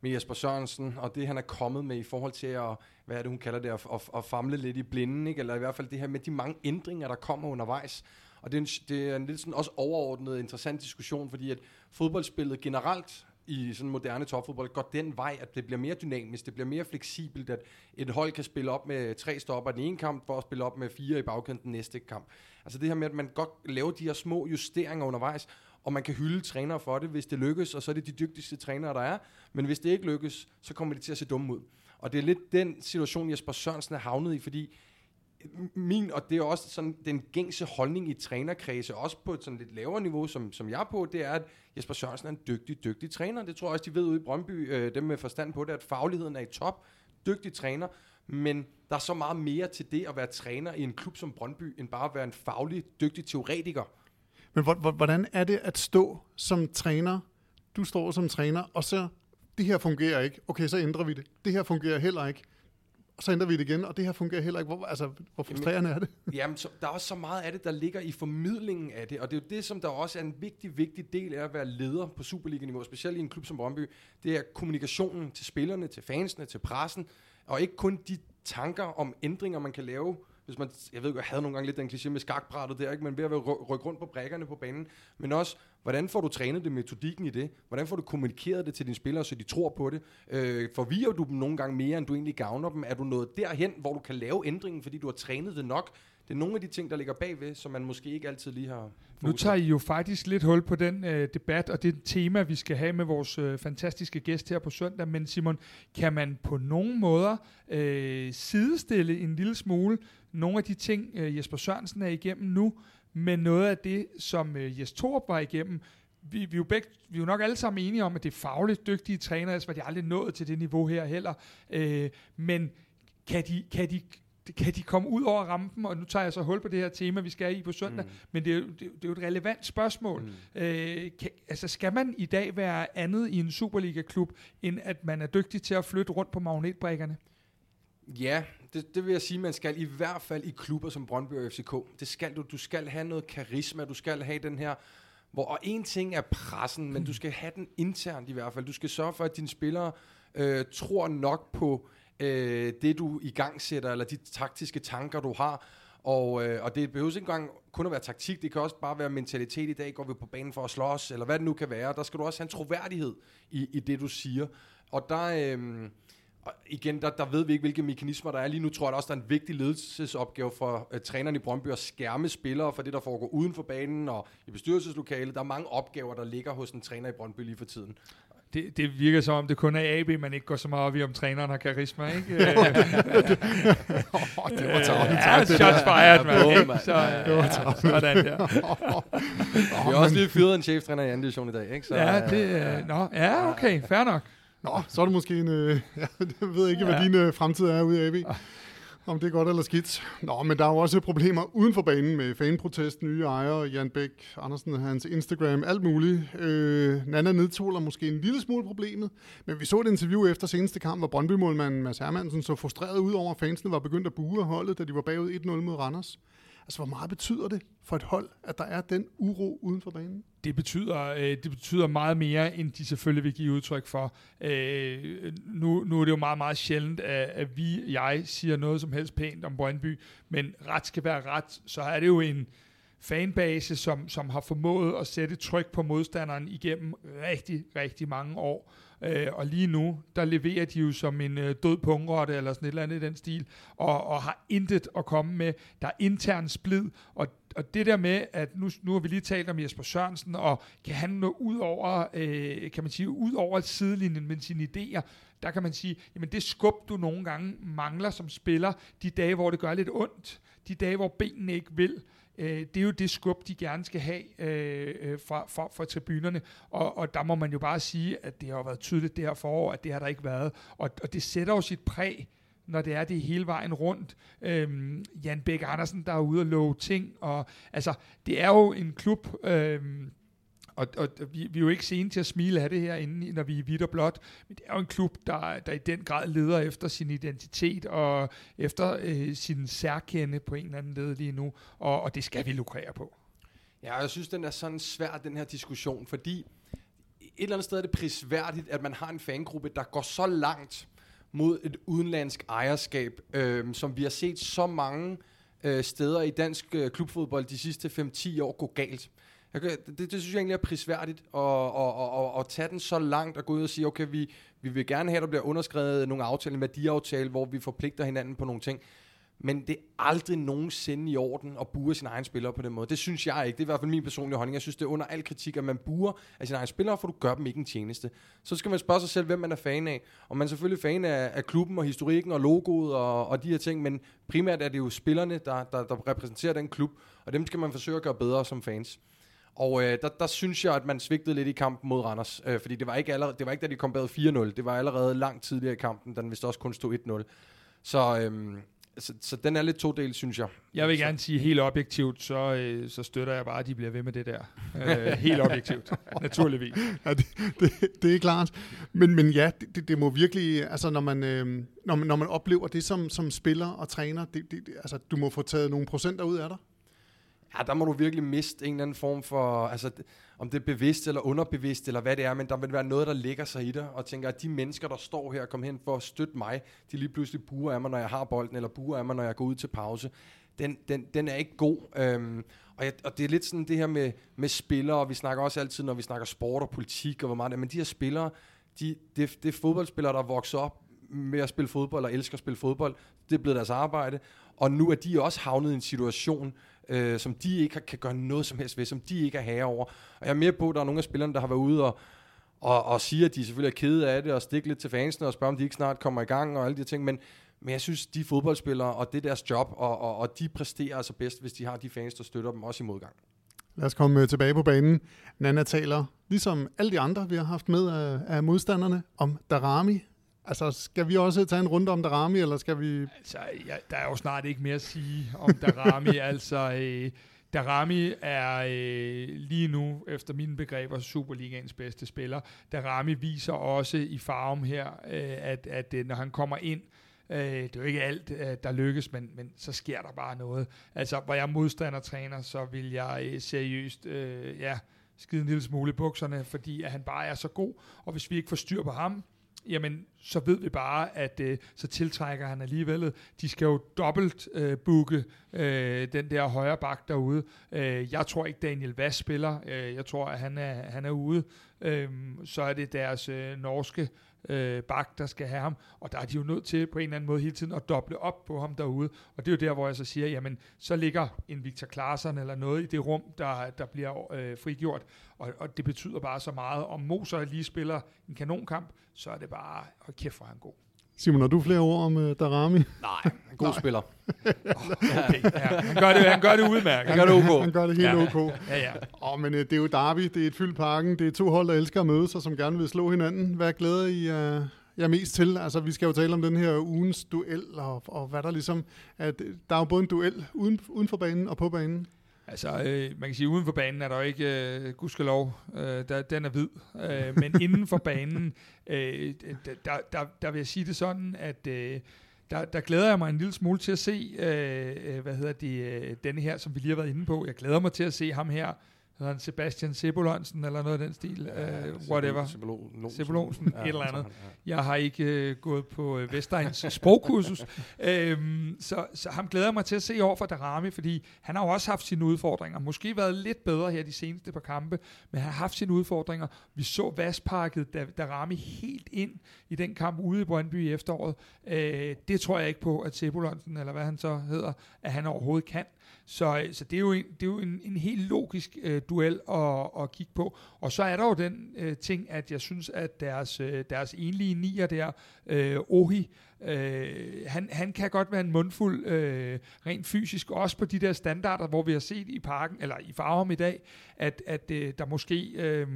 med Jesper Sørensen, og det han er kommet med i forhold til at, hvad er det hun kalder det, at, at, at famle lidt i blinden, ikke? eller i hvert fald det her med de mange ændringer, der kommer undervejs. Og det er en, det er en lidt sådan også overordnet interessant diskussion, fordi at fodboldspillet generelt i sådan moderne topfodbold går den vej, at det bliver mere dynamisk, det bliver mere fleksibelt, at et hold kan spille op med tre stopper den ene kamp, for at spille op med fire i bagkanten næste kamp. Altså det her med, at man godt laver de her små justeringer undervejs, og man kan hylde trænere for det, hvis det lykkes, og så er det de dygtigste trænere, der er. Men hvis det ikke lykkes, så kommer de til at se dumme ud. Og det er lidt den situation, Jesper Sørensen er havnet i, fordi min, og det er også sådan den gængse holdning i trænerkredse, også på et sådan lidt lavere niveau, som, som jeg er på, det er, at Jesper Sørensen er en dygtig, dygtig træner. Det tror jeg også, de ved ude i Brøndby, øh, dem med forstand på det, at fagligheden er i top. Dygtig træner, men der er så meget mere til det at være træner i en klub som Brøndby, end bare at være en faglig, dygtig teoretiker. Men hvordan er det at stå som træner? Du står som træner, og så, det her fungerer ikke. Okay, så ændrer vi det. Det her fungerer heller ikke og så ændrer vi det igen, og det her fungerer heller ikke. Hvor, altså, hvor frustrerende er det? Jamen, så, der er også så meget af det, der ligger i formidlingen af det, og det er jo det, som der også er en vigtig, vigtig del af at være leder på Superliga-niveau, specielt i en klub som Brøndby. Det er kommunikationen til spillerne, til fansene, til pressen, og ikke kun de tanker om ændringer, man kan lave, hvis man, jeg ved ikke, jeg havde nogle gange lidt den kliché med skakbrættet der, ikke? men ved at rykke rundt på brækkerne på banen, men også, hvordan får du trænet det, metodikken i det? Hvordan får du kommunikeret det til dine spillere, så de tror på det? Øh, forvirrer du dem nogle gange mere, end du egentlig gavner dem? Er du nået derhen, hvor du kan lave ændringen, fordi du har trænet det nok? Det er nogle af de ting, der ligger bagved, som man måske ikke altid lige har Nu tager I jo faktisk lidt hul på den øh, debat, og det tema, vi skal have med vores øh, fantastiske gæst her på søndag. Men Simon, kan man på nogen måder øh, sidestille en lille smule nogle af de ting, øh, Jesper Sørensen er igennem nu, med noget af det, som øh, Jes Torp var igennem. Vi, vi, er jo begge, vi er jo nok alle sammen enige om, at det er fagligt dygtige trænere, ellers var de aldrig nået til det niveau her heller. Øh, men kan de, kan de kan de komme ud over rampen, og nu tager jeg så hul på det her tema, vi skal i på søndag, mm. men det er, jo, det, det er jo et relevant spørgsmål. Mm. Øh, kan, altså skal man i dag være andet i en Superliga-klub, end at man er dygtig til at flytte rundt på magnetbrækkerne? Ja, det, det vil jeg sige, man skal i hvert fald i klubber som Brøndby og FCK. Det skal du. Du skal have noget karisma, du skal have den her... Hvor, og en ting er pressen, men du skal have den internt i hvert fald. Du skal sørge for, at dine spillere øh, tror nok på øh, det, du i gang sætter, eller de taktiske tanker, du har. Og, øh, og det behøver ikke engang kun at være taktik, det kan også bare være mentalitet. I dag går vi på banen for at slås, eller hvad det nu kan være. Der skal du også have en troværdighed i, i det, du siger. Og der... Øh, og igen, der, der ved vi ikke, hvilke mekanismer der er. Lige nu tror jeg også, der er en vigtig ledelsesopgave for uh, træneren i Brøndby at skærme spillere for det, der foregår uden for banen og i bestyrelseslokalet. Der er mange opgaver, der ligger hos en træner i Brøndby lige for tiden. Det, det virker som om, det kun er AB, man ikke går så meget op i, om træneren har karisma, ikke? oh, det var taget. Ja, shots fired, man. Så, det var sådan der. Vi har også lige fyret en cheftræner i anden division i dag, ikke? Så, ja, det, uh, nå, ja, okay, fair nok. Nå, så er det måske en... Øh, jeg ved ikke, hvad ja. din øh, fremtid er ude af AB. Om det er godt eller skidt. Nå, men der er jo også problemer uden for banen med fanprotest, nye ejere, Jan Bæk, Andersen, hans Instagram, alt muligt. Øh, Nana nedtoler måske en lille smule problemet, men vi så et interview efter seneste kamp, hvor Brøndby-målmanden Mads Hermansen så frustreret ud over, at fansene var begyndt at buge af holdet, da de var bagud 1-0 mod Randers. Altså, hvor meget betyder det for et hold, at der er den uro uden for banen? Det betyder, øh, det betyder meget mere, end de selvfølgelig vil give udtryk for. Øh, nu, nu er det jo meget, meget sjældent, at, at vi, jeg, siger noget som helst pænt om Brøndby, men ret skal være ret, så er det jo en fanbase, som, som har formået at sætte tryk på modstanderen igennem rigtig, rigtig mange år. Øh, og lige nu, der leverer de jo som en øh, død pungrotte, eller sådan et eller andet i den stil, og, og har intet at komme med. Der er intern splid, og, og det der med, at nu, nu har vi lige talt om Jesper Sørensen, og kan han nå ud over, øh, kan man sige, ud over sidelinjen med sine idéer, der kan man sige, jamen det skub, du nogle gange mangler som spiller, de dage, hvor det gør lidt ondt, de dage, hvor benene ikke vil, øh, det er jo det skub, de gerne skal have øh, øh, fra, fra, fra tribunerne. Og, og der må man jo bare sige, at det har været tydeligt det her forår, at det har der ikke været. Og, og det sætter jo sit præg når det er det hele vejen rundt. Øhm, Jan Bæk Andersen, der er ude og love ting, og altså, det er jo en klub, øhm, og, og vi, vi er jo ikke sene til at smile af det her, inden, når vi er hvidt og blåt, men det er jo en klub, der, der i den grad leder efter sin identitet og efter øh, sin særkende på en eller anden led lige nu, og, og det skal vi lukrere på. Ja, jeg synes, den er sådan svær, den her diskussion, fordi et eller andet sted er det prisværdigt, at man har en fangruppe, der går så langt mod et udenlandsk ejerskab, øh, som vi har set så mange øh, steder i dansk øh, klubfodbold de sidste 5-10 år gå galt. Jeg, det, det synes jeg egentlig er prisværdigt at, at, at, at, at tage den så langt og gå ud og sige, okay, vi, vi vil gerne have, at der bliver underskrevet nogle aftaler, en værdiaftale, hvor vi forpligter hinanden på nogle ting. Men det er aldrig nogensinde i orden at bure sine egne spillere på den måde. Det synes jeg ikke. Det er i hvert fald min personlige holdning. Jeg synes, det er under al kritik, at man burer af sine egne spillere, for du gør dem ikke en tjeneste. Så skal man spørge sig selv, hvem man er fan af. Og man er selvfølgelig fan af, af klubben og historikken og logoet og, og de her ting, men primært er det jo spillerne, der, der, der repræsenterer den klub, og dem skal man forsøge at gøre bedre som fans. Og øh, der, der synes jeg, at man svigtede lidt i kampen mod Randers, øh, fordi det var, ikke allerede, det var ikke, da de kom bag 4-0, det var allerede langt tidligere i kampen, den vist også kun stod 1-0. Så, øhm, så, så den er lidt to del, synes jeg. Jeg vil gerne sige helt objektivt, så, øh, så støtter jeg bare, at de bliver ved med det der. Øh, helt objektivt, naturligvis. Ja, det, det, det er klart. Men, men ja, det, det, det må virkelig, altså når man, øh, når man, når man oplever det som, som spiller og træner, det, det, det- altså du må få taget nogle procenter ud af dig. Ja, der må du virkelig miste en eller anden form for, altså om det er bevidst eller underbevidst, eller hvad det er, men der vil være noget, der ligger sig i dig, og tænker, at de mennesker, der står her og kommer hen for at støtte mig, de lige pludselig buer af mig, når jeg har bolden, eller buer af mig, når jeg går ud til pause. Den, den, den er ikke god. Øhm, og, jeg, og det er lidt sådan det her med, med spillere, og vi snakker også altid, når vi snakker sport og politik og hvor meget det er, men de her spillere, de, det, det er fodboldspillere, der vokser op med at spille fodbold og elsker at spille fodbold. Det er blevet deres arbejde. Og nu er de også havnet i en situation, øh, som de ikke kan gøre noget som helst ved, som de ikke er herre over. Og jeg er mere på, at der er nogle af spillerne, der har været ude og, og, og sige, at de selvfølgelig er kede af det, og stikke lidt til fansene og spørge, om de ikke snart kommer i gang og alle de her ting. Men, men jeg synes, de fodboldspillere, og det er deres job, og, og, og de præsterer altså bedst, hvis de har de fans, der støtter dem også i modgang. Lad os komme øh, tilbage på banen. Nana taler, ligesom alle de andre, vi har haft med af, af modstanderne, om Darami. Altså, skal vi også tage en runde om Darami, eller skal vi... Altså, ja, der er jo snart ikke mere at sige om Darami. altså, øh, Darami er øh, lige nu, efter mine begreber, Superligaens bedste spiller. Darami viser også i farven her, øh, at, at øh, når han kommer ind, øh, det er jo ikke alt, øh, der lykkes, men, men så sker der bare noget. Altså, hvor jeg er modstandertræner, så vil jeg øh, seriøst, øh, ja, skide en lille smule i bukserne, fordi at han bare er så god, og hvis vi ikke får styr på ham, jamen så ved vi bare, at øh, så tiltrækker han alligevel. De skal jo dobbelt øh, booke øh, den der højre bak derude. Øh, jeg tror ikke, Daniel Vass spiller. Øh, jeg tror, at han er, han er ude. Øh, så er det deres øh, norske øh, bak, der skal have ham. Og der er de jo nødt til på en eller anden måde hele tiden at doble op på ham derude. Og det er jo der, hvor jeg så siger, jamen så ligger en Victor Klaarsson eller noget i det rum, der, der bliver øh, frigjort. Og, og det betyder bare så meget. Om Moser lige spiller en kanonkamp, så er det bare, hold kæft, hvor han god. Simon, har du flere ord om uh, Darami? Nej, en god spiller. Okay, ja, han, gør det, han gør det udmærket. Han gør det ok. Han gør det helt Ja. ok. Ja, ja. Åh, men uh, det er jo derby, det er et fyldt parken, det er to hold, der elsker at mødes, og som gerne vil slå hinanden. Hvad glæder I uh, jer mest til? Altså, vi skal jo tale om den her ugens duel, og, og hvad der ligesom... At, der er jo både en duel uden, uden for banen og på banen. Altså, øh, man kan sige, uden for banen er der jo ikke, øh, gudskelov, øh, der, den er hvid. Øh, men inden for banen, øh, der, der, der vil jeg sige det sådan, at øh, der, der glæder jeg mig en lille smule til at se, øh, øh, hvad hedder det, øh, denne her, som vi lige har været inde på. Jeg glæder mig til at se ham her, hedder han Sebastian Sebulonsen, eller noget af den stil, øh, whatever. Sebulonsen, et eller andet. Jeg har ikke øh, gået på øh, Vestegns sprogkursus, øhm, så, så ham glæder jeg mig til at se over for Darami, fordi han har jo også haft sine udfordringer. Måske været lidt bedre her de seneste par kampe, men han har haft sine udfordringer. Vi så Vasparket, da Darami helt ind i den kamp ude i Brøndby i efteråret. Øh, det tror jeg ikke på, at Sebulonsen, eller hvad han så hedder, at han overhovedet kan. Så, øh, så det er jo en, det er jo en, en helt logisk øh, duel at, at kigge på. Og så er der jo den øh, ting, at jeg synes, at deres, øh, deres enlige nier der, øh, Ohi, Øh, han, han kan godt være en mundfuld øh, rent fysisk, også på de der standarder, hvor vi har set i parken, eller i Farum i dag, at, at øh, der måske øh,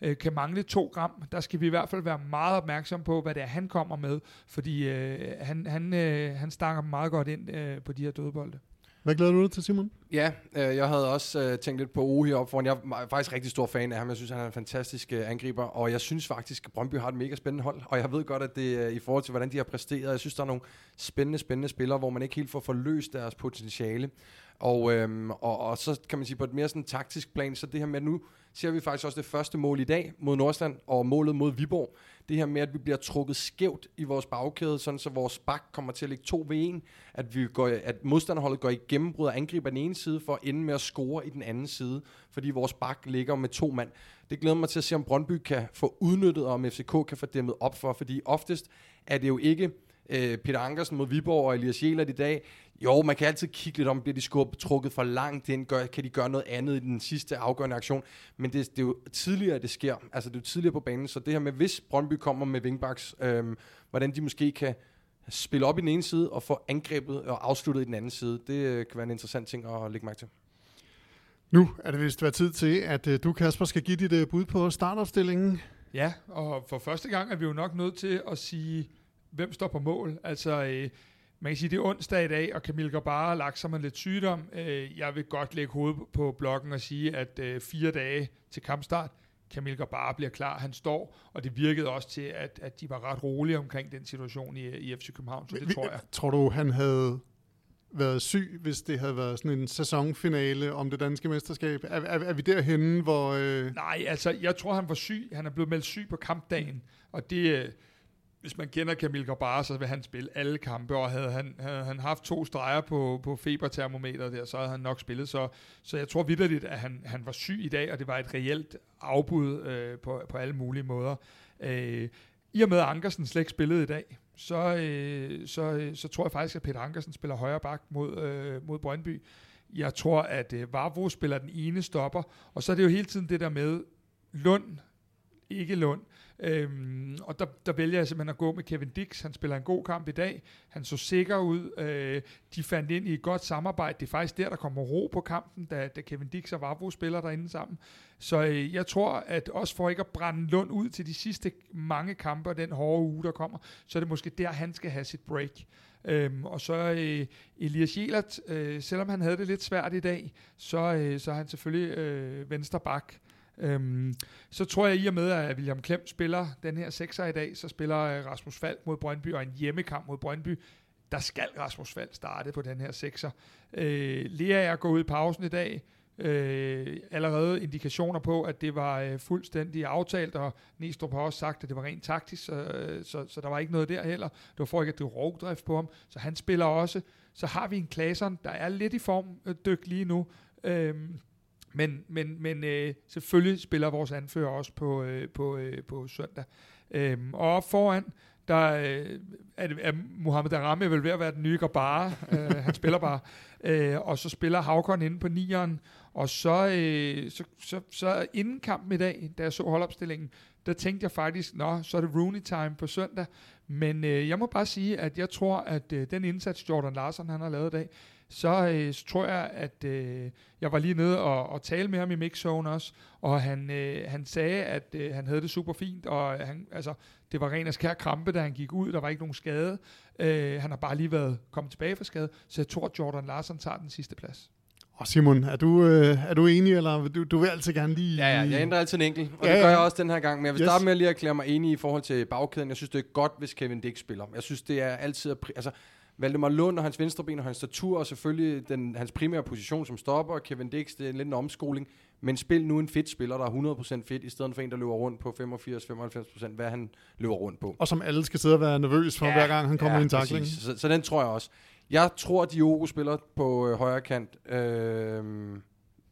øh, kan mangle to gram. Der skal vi i hvert fald være meget opmærksom på, hvad det er, han kommer med, fordi øh, han, han, øh, han stanger meget godt ind øh, på de her dødbolde. Hvad glæder du dig til, Simon? Ja, øh, jeg havde også øh, tænkt lidt på Ohi heroppe foran. Jeg er faktisk rigtig stor fan af ham. Jeg synes, han er en fantastisk øh, angriber, og jeg synes faktisk, at Brøndby har et mega spændende hold. Og jeg ved godt, at det øh, i forhold til, hvordan de har præsteret. Jeg synes, der er nogle spændende, spændende spillere, hvor man ikke helt får forløst deres potentiale. Og, øhm, og, og så kan man sige på et mere sådan taktisk plan, så det her med, at nu ser vi faktisk også det første mål i dag mod Nordsjælland, og målet mod Viborg. Det her med, at vi bliver trukket skævt i vores bagkæde, sådan så vores bak kommer til at ligge 2 ved 1, at, vi går, at modstanderholdet går i gennembrud og angriber den ene side, for at ende med at score i den anden side, fordi vores bak ligger med to mand. Det glæder mig til at se, om Brøndby kan få udnyttet, og om FCK kan få dæmmet op for, fordi oftest er det jo ikke øh, Peter Ankersen mod Viborg og Elias Jelert i dag. Jo, man kan altid kigge lidt om, bliver de skubbet, trukket for langt ind, gør, kan de gøre noget andet i den sidste afgørende aktion. Men det, det er jo tidligere, det sker. Altså det er jo tidligere på banen, så det her med, hvis Brøndby kommer med wingbacks, øh, hvordan de måske kan spille op i den ene side og få angrebet og afsluttet i den anden side, det øh, kan være en interessant ting at lægge mærke til. Nu er det vist været tid til, at øh, du, Kasper, skal give dit øh, bud på startopstillingen. Ja, og for første gang er vi jo nok nødt til at sige, hvem står på mål. Altså, øh, man kan sige, det er onsdag i dag, og Camille Gabara har lagt sig med lidt sygdom. Øh, jeg vil godt lægge hovedet på blokken og sige, at øh, fire dage til kampstart, Camille Gabara bliver klar, han står, og det virkede også til, at, at de var ret rolige omkring den situation i, i FC København, så det Vi- tror jeg. Tror du, han havde været syg, hvis det havde været sådan en sæsonfinale om det danske mesterskab? Er, er, er vi derhenne, hvor... Øh, Nej, altså, jeg tror, han var syg. Han er blevet meldt syg på kampdagen, og det, øh, hvis man kender Camille Grabara, så vil han spille alle kampe, og havde han, havde han haft to streger på, på febertermometeret der, så havde han nok spillet. Så, så jeg tror vidderligt, at han, han var syg i dag, og det var et reelt afbud øh, på, på alle mulige måder. Øh, I og med, at Ankersen slet ikke spillede i dag, så, øh, så, øh, så tror jeg faktisk, at Peter Ankersen spiller højre bak mod, øh, mod Brøndby. Jeg tror, at øh, Varvo spiller den ene stopper, og så er det jo hele tiden det der med Lund, ikke Lund. Øhm, og der, der vælger jeg simpelthen at gå med Kevin Dix. Han spiller en god kamp i dag. Han så sikker ud. Øh, de fandt ind i et godt samarbejde. Det er faktisk der, der kommer ro på kampen, da, da Kevin Dix og Vavro spiller derinde sammen. Så øh, jeg tror, at også for ikke at brænde Lund ud til de sidste mange kampe og den hårde uge, der kommer, så er det måske der, han skal have sit break. Øhm, og så øh, Elias Jelert, øh, selvom han havde det lidt svært i dag, så, øh, så er han selvfølgelig øh, venstre bak. Øhm, så tror jeg i og med, at William Klem spiller den her sekser i dag, så spiller øh, Rasmus Falk mod Brøndby, og en hjemmekamp mod Brøndby, der skal Rasmus Falk starte på den her sekser. Øh, Lea er gået ud i pausen i dag, øh, allerede indikationer på, at det var øh, fuldstændig aftalt, og Næstrup har også sagt, at det var rent taktisk, så, øh, så, så der var ikke noget der heller. Det var for ikke, at det var rovdrift på ham, så han spiller også. Så har vi en Klasen, der er lidt i form øh, dyk lige nu, øh, men, men, men øh, selvfølgelig spiller vores anfører også på, øh, på, øh, på søndag. Øhm, og op foran, der øh, er, det- er Mohamed Darame vel ved at være den nye Gabara. øh, han spiller bare. Øh, og så spiller Havkon inde på nieren. Og så, øh, så, så, så inden kampen i dag, da jeg så holdopstillingen, der tænkte jeg faktisk, nå, så er det Rooney time på søndag. Men øh, jeg må bare sige, at jeg tror, at øh, den indsats, Jordan Larsen han har lavet i dag, så, øh, så tror jeg, at øh, jeg var lige nede og, og tale med ham i mixzone også, og han, øh, han sagde, at øh, han havde det super fint, og han, altså, det var ren og skær krampe, da han gik ud, der var ikke nogen skade. Øh, han har bare lige været kommet tilbage fra skade, så jeg tror, at Jordan Larsen tager den sidste plads. Og Simon, er du, øh, er du enig, eller du, du vil altid gerne lige... Ja, ja, jeg ændrer altid en enkelt, og Ja, ja, det gør ja. jeg også den her gang. Men jeg vil Yes. starte med at lige erklære mig enig i forhold til bagkæden. Jeg synes, det er godt, hvis Kevin Dix spiller. Jeg synes, det er altid... At pri- altså, Valdemar Lund og hans venstre ben og hans statur, og selvfølgelig den, hans primære position som stopper, Kevin Dix, det er lidt en omskoling. Men spil nu en fedt spiller, der er 100% fedt, i stedet for en, der løber rundt på 85-95%, hvad han løber rundt på. Og som alle skal sidde og være nervøs for, ja, hver gang han kommer ja, i en takling. Så, så den tror jeg også. Jeg tror, at Diogo spiller på øh, højre kant. Øh,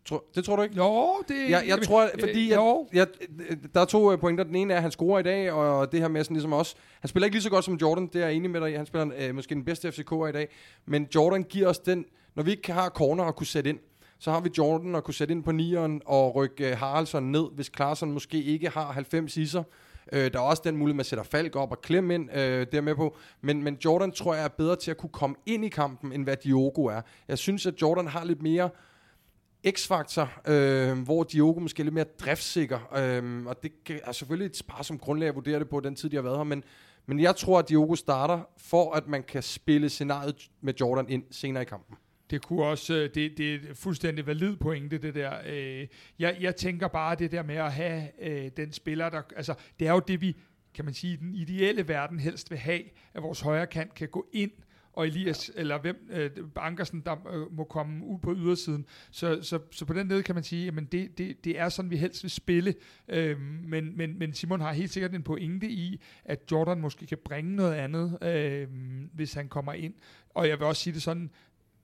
tro, det tror du ikke? Jo, det... Jeg, jeg tror, fordi øh, jeg, jo. jeg, der er to øh, pointer. Den ene er, at han scorer i dag, og det her med sådan ligesom også. Han spiller ikke lige så godt som Jordan, det er jeg enig med dig i. Han spiller øh, måske den bedste FCK'er i dag. Men Jordan giver os den, når vi ikke har corner at kunne sætte ind, så har vi Jordan at kunne sætte ind på nieren og rykke øh, Haraldsson ned, hvis Klaarsson måske ikke har 90 i sig. Øh, der er også den mulighed, man sætter Falk op og klem ind, øh, der med på. Men, men Jordan tror jeg er bedre til at kunne komme ind i kampen, end hvad Diogo er. Jeg synes, at Jordan har lidt mere x-faktor, øh, hvor Diogo måske er lidt mere driftsikker, Øh, og det kan- er selvfølgelig et spar som grundlag at vurdere det på den tid, de har været her. Men, men jeg tror, at Diogo starter, for at man kan spille scenariet med Jordan ind senere i kampen. Det kunne også, øh, det, det er et fuldstændig valid pointe, det der. Øh, jeg, jeg tænker bare det der med at have øh, den spiller, der, altså det er jo det, vi, kan man sige, i den ideelle verden helst vil have, at vores højre kant kan gå ind, og Elias, ja. eller hvem, øh, Ankersen, der øh, må komme ud på ydersiden. Så, så, så på den led kan man sige, at det, det, det er sådan, vi helst vil spille. Øh, men, men, men Simon har helt sikkert en pointe i, at Jordan måske kan bringe noget andet, øh, hvis han kommer ind. Og jeg vil også sige det sådan,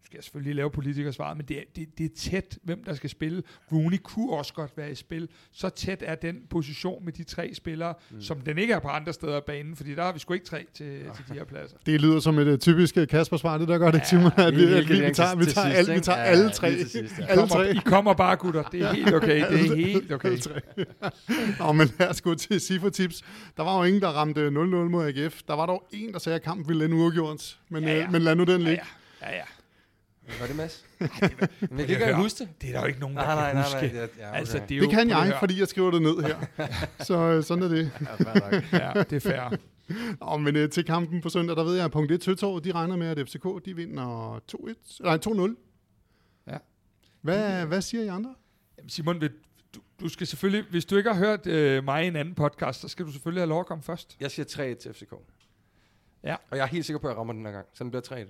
skal jeg selvfølgelig lave politikersvaret, men det er, det, det er tæt, hvem der skal spille. Rooney kunne også godt være i spil. Så tæt er den position med de tre spillere, mm. som den ikke er på andre steder af banen, fordi der har vi sgu ikke tre til, til de her pladser. Det lyder som et uh, typisk uh, Kasper-svar, det der gør det, Simon, at vi, at vi, vi tager, vi tager, alle, vi tager alle tre. Alle Kommer, tre. I kommer bare, gutter. Det er helt okay. Det er helt okay. Alle. Nå, men lad os gå til Sifo-tips. Der var jo ingen, der ramte 0-0 mod AGF. Der var dog en, der sagde, at kampen ville ende uafgjort. Men, Ja, ja, ja. ja. men lad nu den Ja, ligge. ja. ja, ja. Var det Mads? det Men jeg kan ikke huske det. Det er der jo ikke nogen, der Nej, nej, kan nej, huske. nej. Ja, okay. Altså, det, er jo, Det kan jeg, fordi jeg skriver det ned her. Så øh, sådan er det. Ja, det er fair. Nå, men øh, til kampen på søndag, der ved jeg, at punkt 1 Søtorv, de regner med, at FCK de vinder 2-1. Nej, 2-0. Ja. Hvad, hvad siger I andre? Jamen, Simon, vil- du, du skal selvfølgelig, hvis du ikke har hørt øh, mig i en anden podcast, så skal du selvfølgelig have lov at komme først. Jeg siger 3-1 til FCK. Ja. Og jeg er helt sikker på, at jeg rammer den her gang. Så den bliver 3-1. Jeg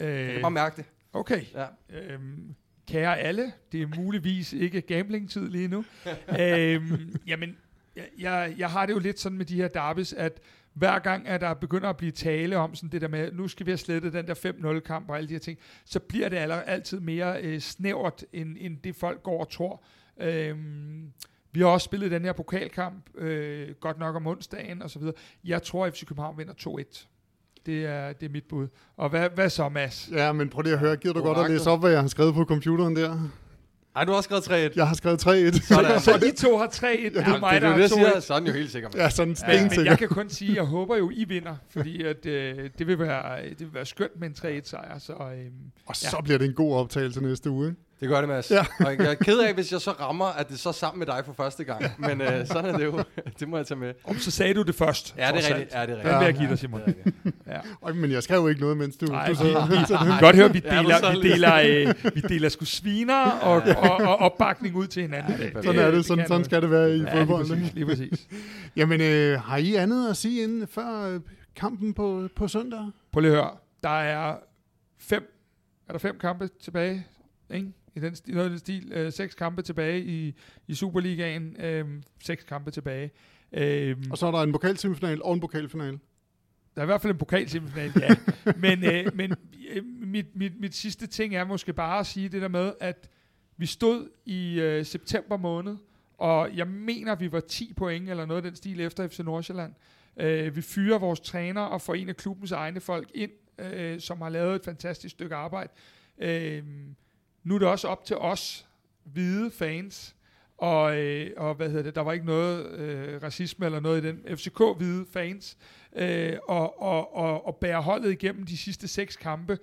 Øh, kan bare mærke det. Okay. Ja. Øhm, kære alle, det er muligvis ikke gambling-tid lige nu. øhm, jamen, jeg, jeg, jeg har det jo lidt sådan med de her derbys, at hver gang, at der begynder at blive tale om sådan det der med, nu skal vi have slettet den der 5-0-kamp og alle de her ting, så bliver det aller, altid mere øh, snævert, end, end det folk går og tror. Øhm, vi har også spillet den her pokalkamp, øh, godt nok om onsdagen og så videre. Jeg tror, at FC København vinder 2-1. Det er, det er mit bud. Og hvad, hvad så, Mads? Ja, men prøv lige at høre. Gider du godt at læse op, hvad jeg har skrevet på computeren der? Ej, du har også skrevet 3-1. Jeg har skrevet 3-1. Sådan. Så I to har 3-1, det er mig, det der er har det, jeg 2 siger. Så er den jo helt sikker. Ja, sådan Men, men jeg kan kun sige, at jeg håber jo, I vinder, fordi at, øh, det, vil være, det vil være skønt med en 3-1-sejr. Så, øh, Og så bliver det en god optagelse næste uge. Ikke? Det gør det, Mads. Ja. Og jeg er ked af, hvis jeg så rammer, at det er så sammen med dig for første gang. Men øh, sådan er det jo. Det må jeg tage med. om så sagde du det først. Ja, det er rigtigt. Ja, det er Den rigtigt. vil jeg give dig, Simon. Ja. Øj, men jeg skrev jo ikke noget, mens du... Nej, du så, vi, så, vi kan godt høre, vi deler, vi deler, øh, vi deler sgu sviner og, og, og opbakning ud til hinanden. Ja, det perfekt. sådan er det. Sådan, sådan skal det være i Ja, lige fodbold. præcis, lige præcis. Jamen, øh, har I andet at sige inden før øh, kampen på, på søndag? Prøv lige at høre. Der er fem, er der fem kampe tilbage, ikke? I, den, sti- noget den stil. Øh, seks kampe tilbage i, i Superligaen. Øh, seks kampe tilbage. Øh, Og så er der en pokalsemifinal og en pokalfinal. Der er i hvert fald en pokalsemifinal, ja. men øh, men øh, mit, mit, mit sidste ting er måske bare at sige det der med, at vi stod i øh, september måned, og jeg mener, vi var 10 point eller noget af den stil efter FC Nordsjælland. Øh, vi fyrer vores træner og får en af klubbens egne folk ind, øh, som har lavet et fantastisk stykke arbejde. Øh, nu er det også op til os, hvide fans, og, øh, og hvad hedder det, der var ikke noget øh, racisme eller noget i den FCK-hvide fans, øh, og, og, og, og bære holdet igennem de sidste seks kampe,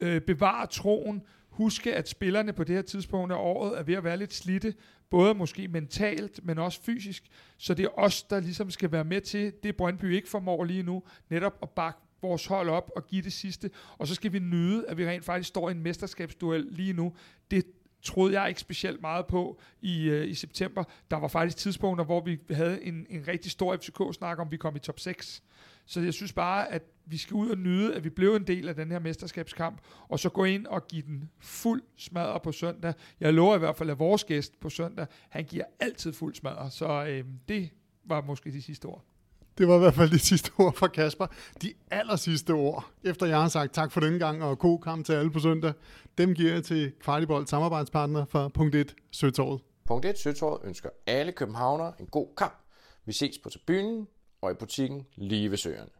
øh, bevare troen, huske, at spillerne på det her tidspunkt af året er ved at være lidt slitte, både måske mentalt, men også fysisk, så det er os, der ligesom skal være med til det, Brøndby ikke formår lige nu, netop at bakke vores hold op og give det sidste, og så skal vi nyde, at vi rent faktisk står i en mesterskabsduel lige nu. Det troede jeg ikke specielt meget på i, øh, i september. Der var faktisk tidspunkter, hvor vi havde en, en rigtig stor FCK-snak om, vi kom i top 6. Så jeg synes bare, at vi skal ud og nyde, at vi blev en del af den her mesterskabskamp, og så gå ind og give den fuld smadre på søndag. Jeg lover i hvert fald, at vores gæst på søndag, han giver altid fuld smadre. Så øh, det var måske de sidste ord. Det var i hvert fald de sidste ord fra Kasper. De aller sidste ord, efter jeg har sagt tak for denne gang og god kamp til alle på søndag, dem giver jeg til Kvartibold samarbejdspartner fra punkt 1 Søtorvet. Punkt 1 Søtorvet ønsker alle københavnere en god kamp. Vi ses på tribunen og i butikken lige ved søerne.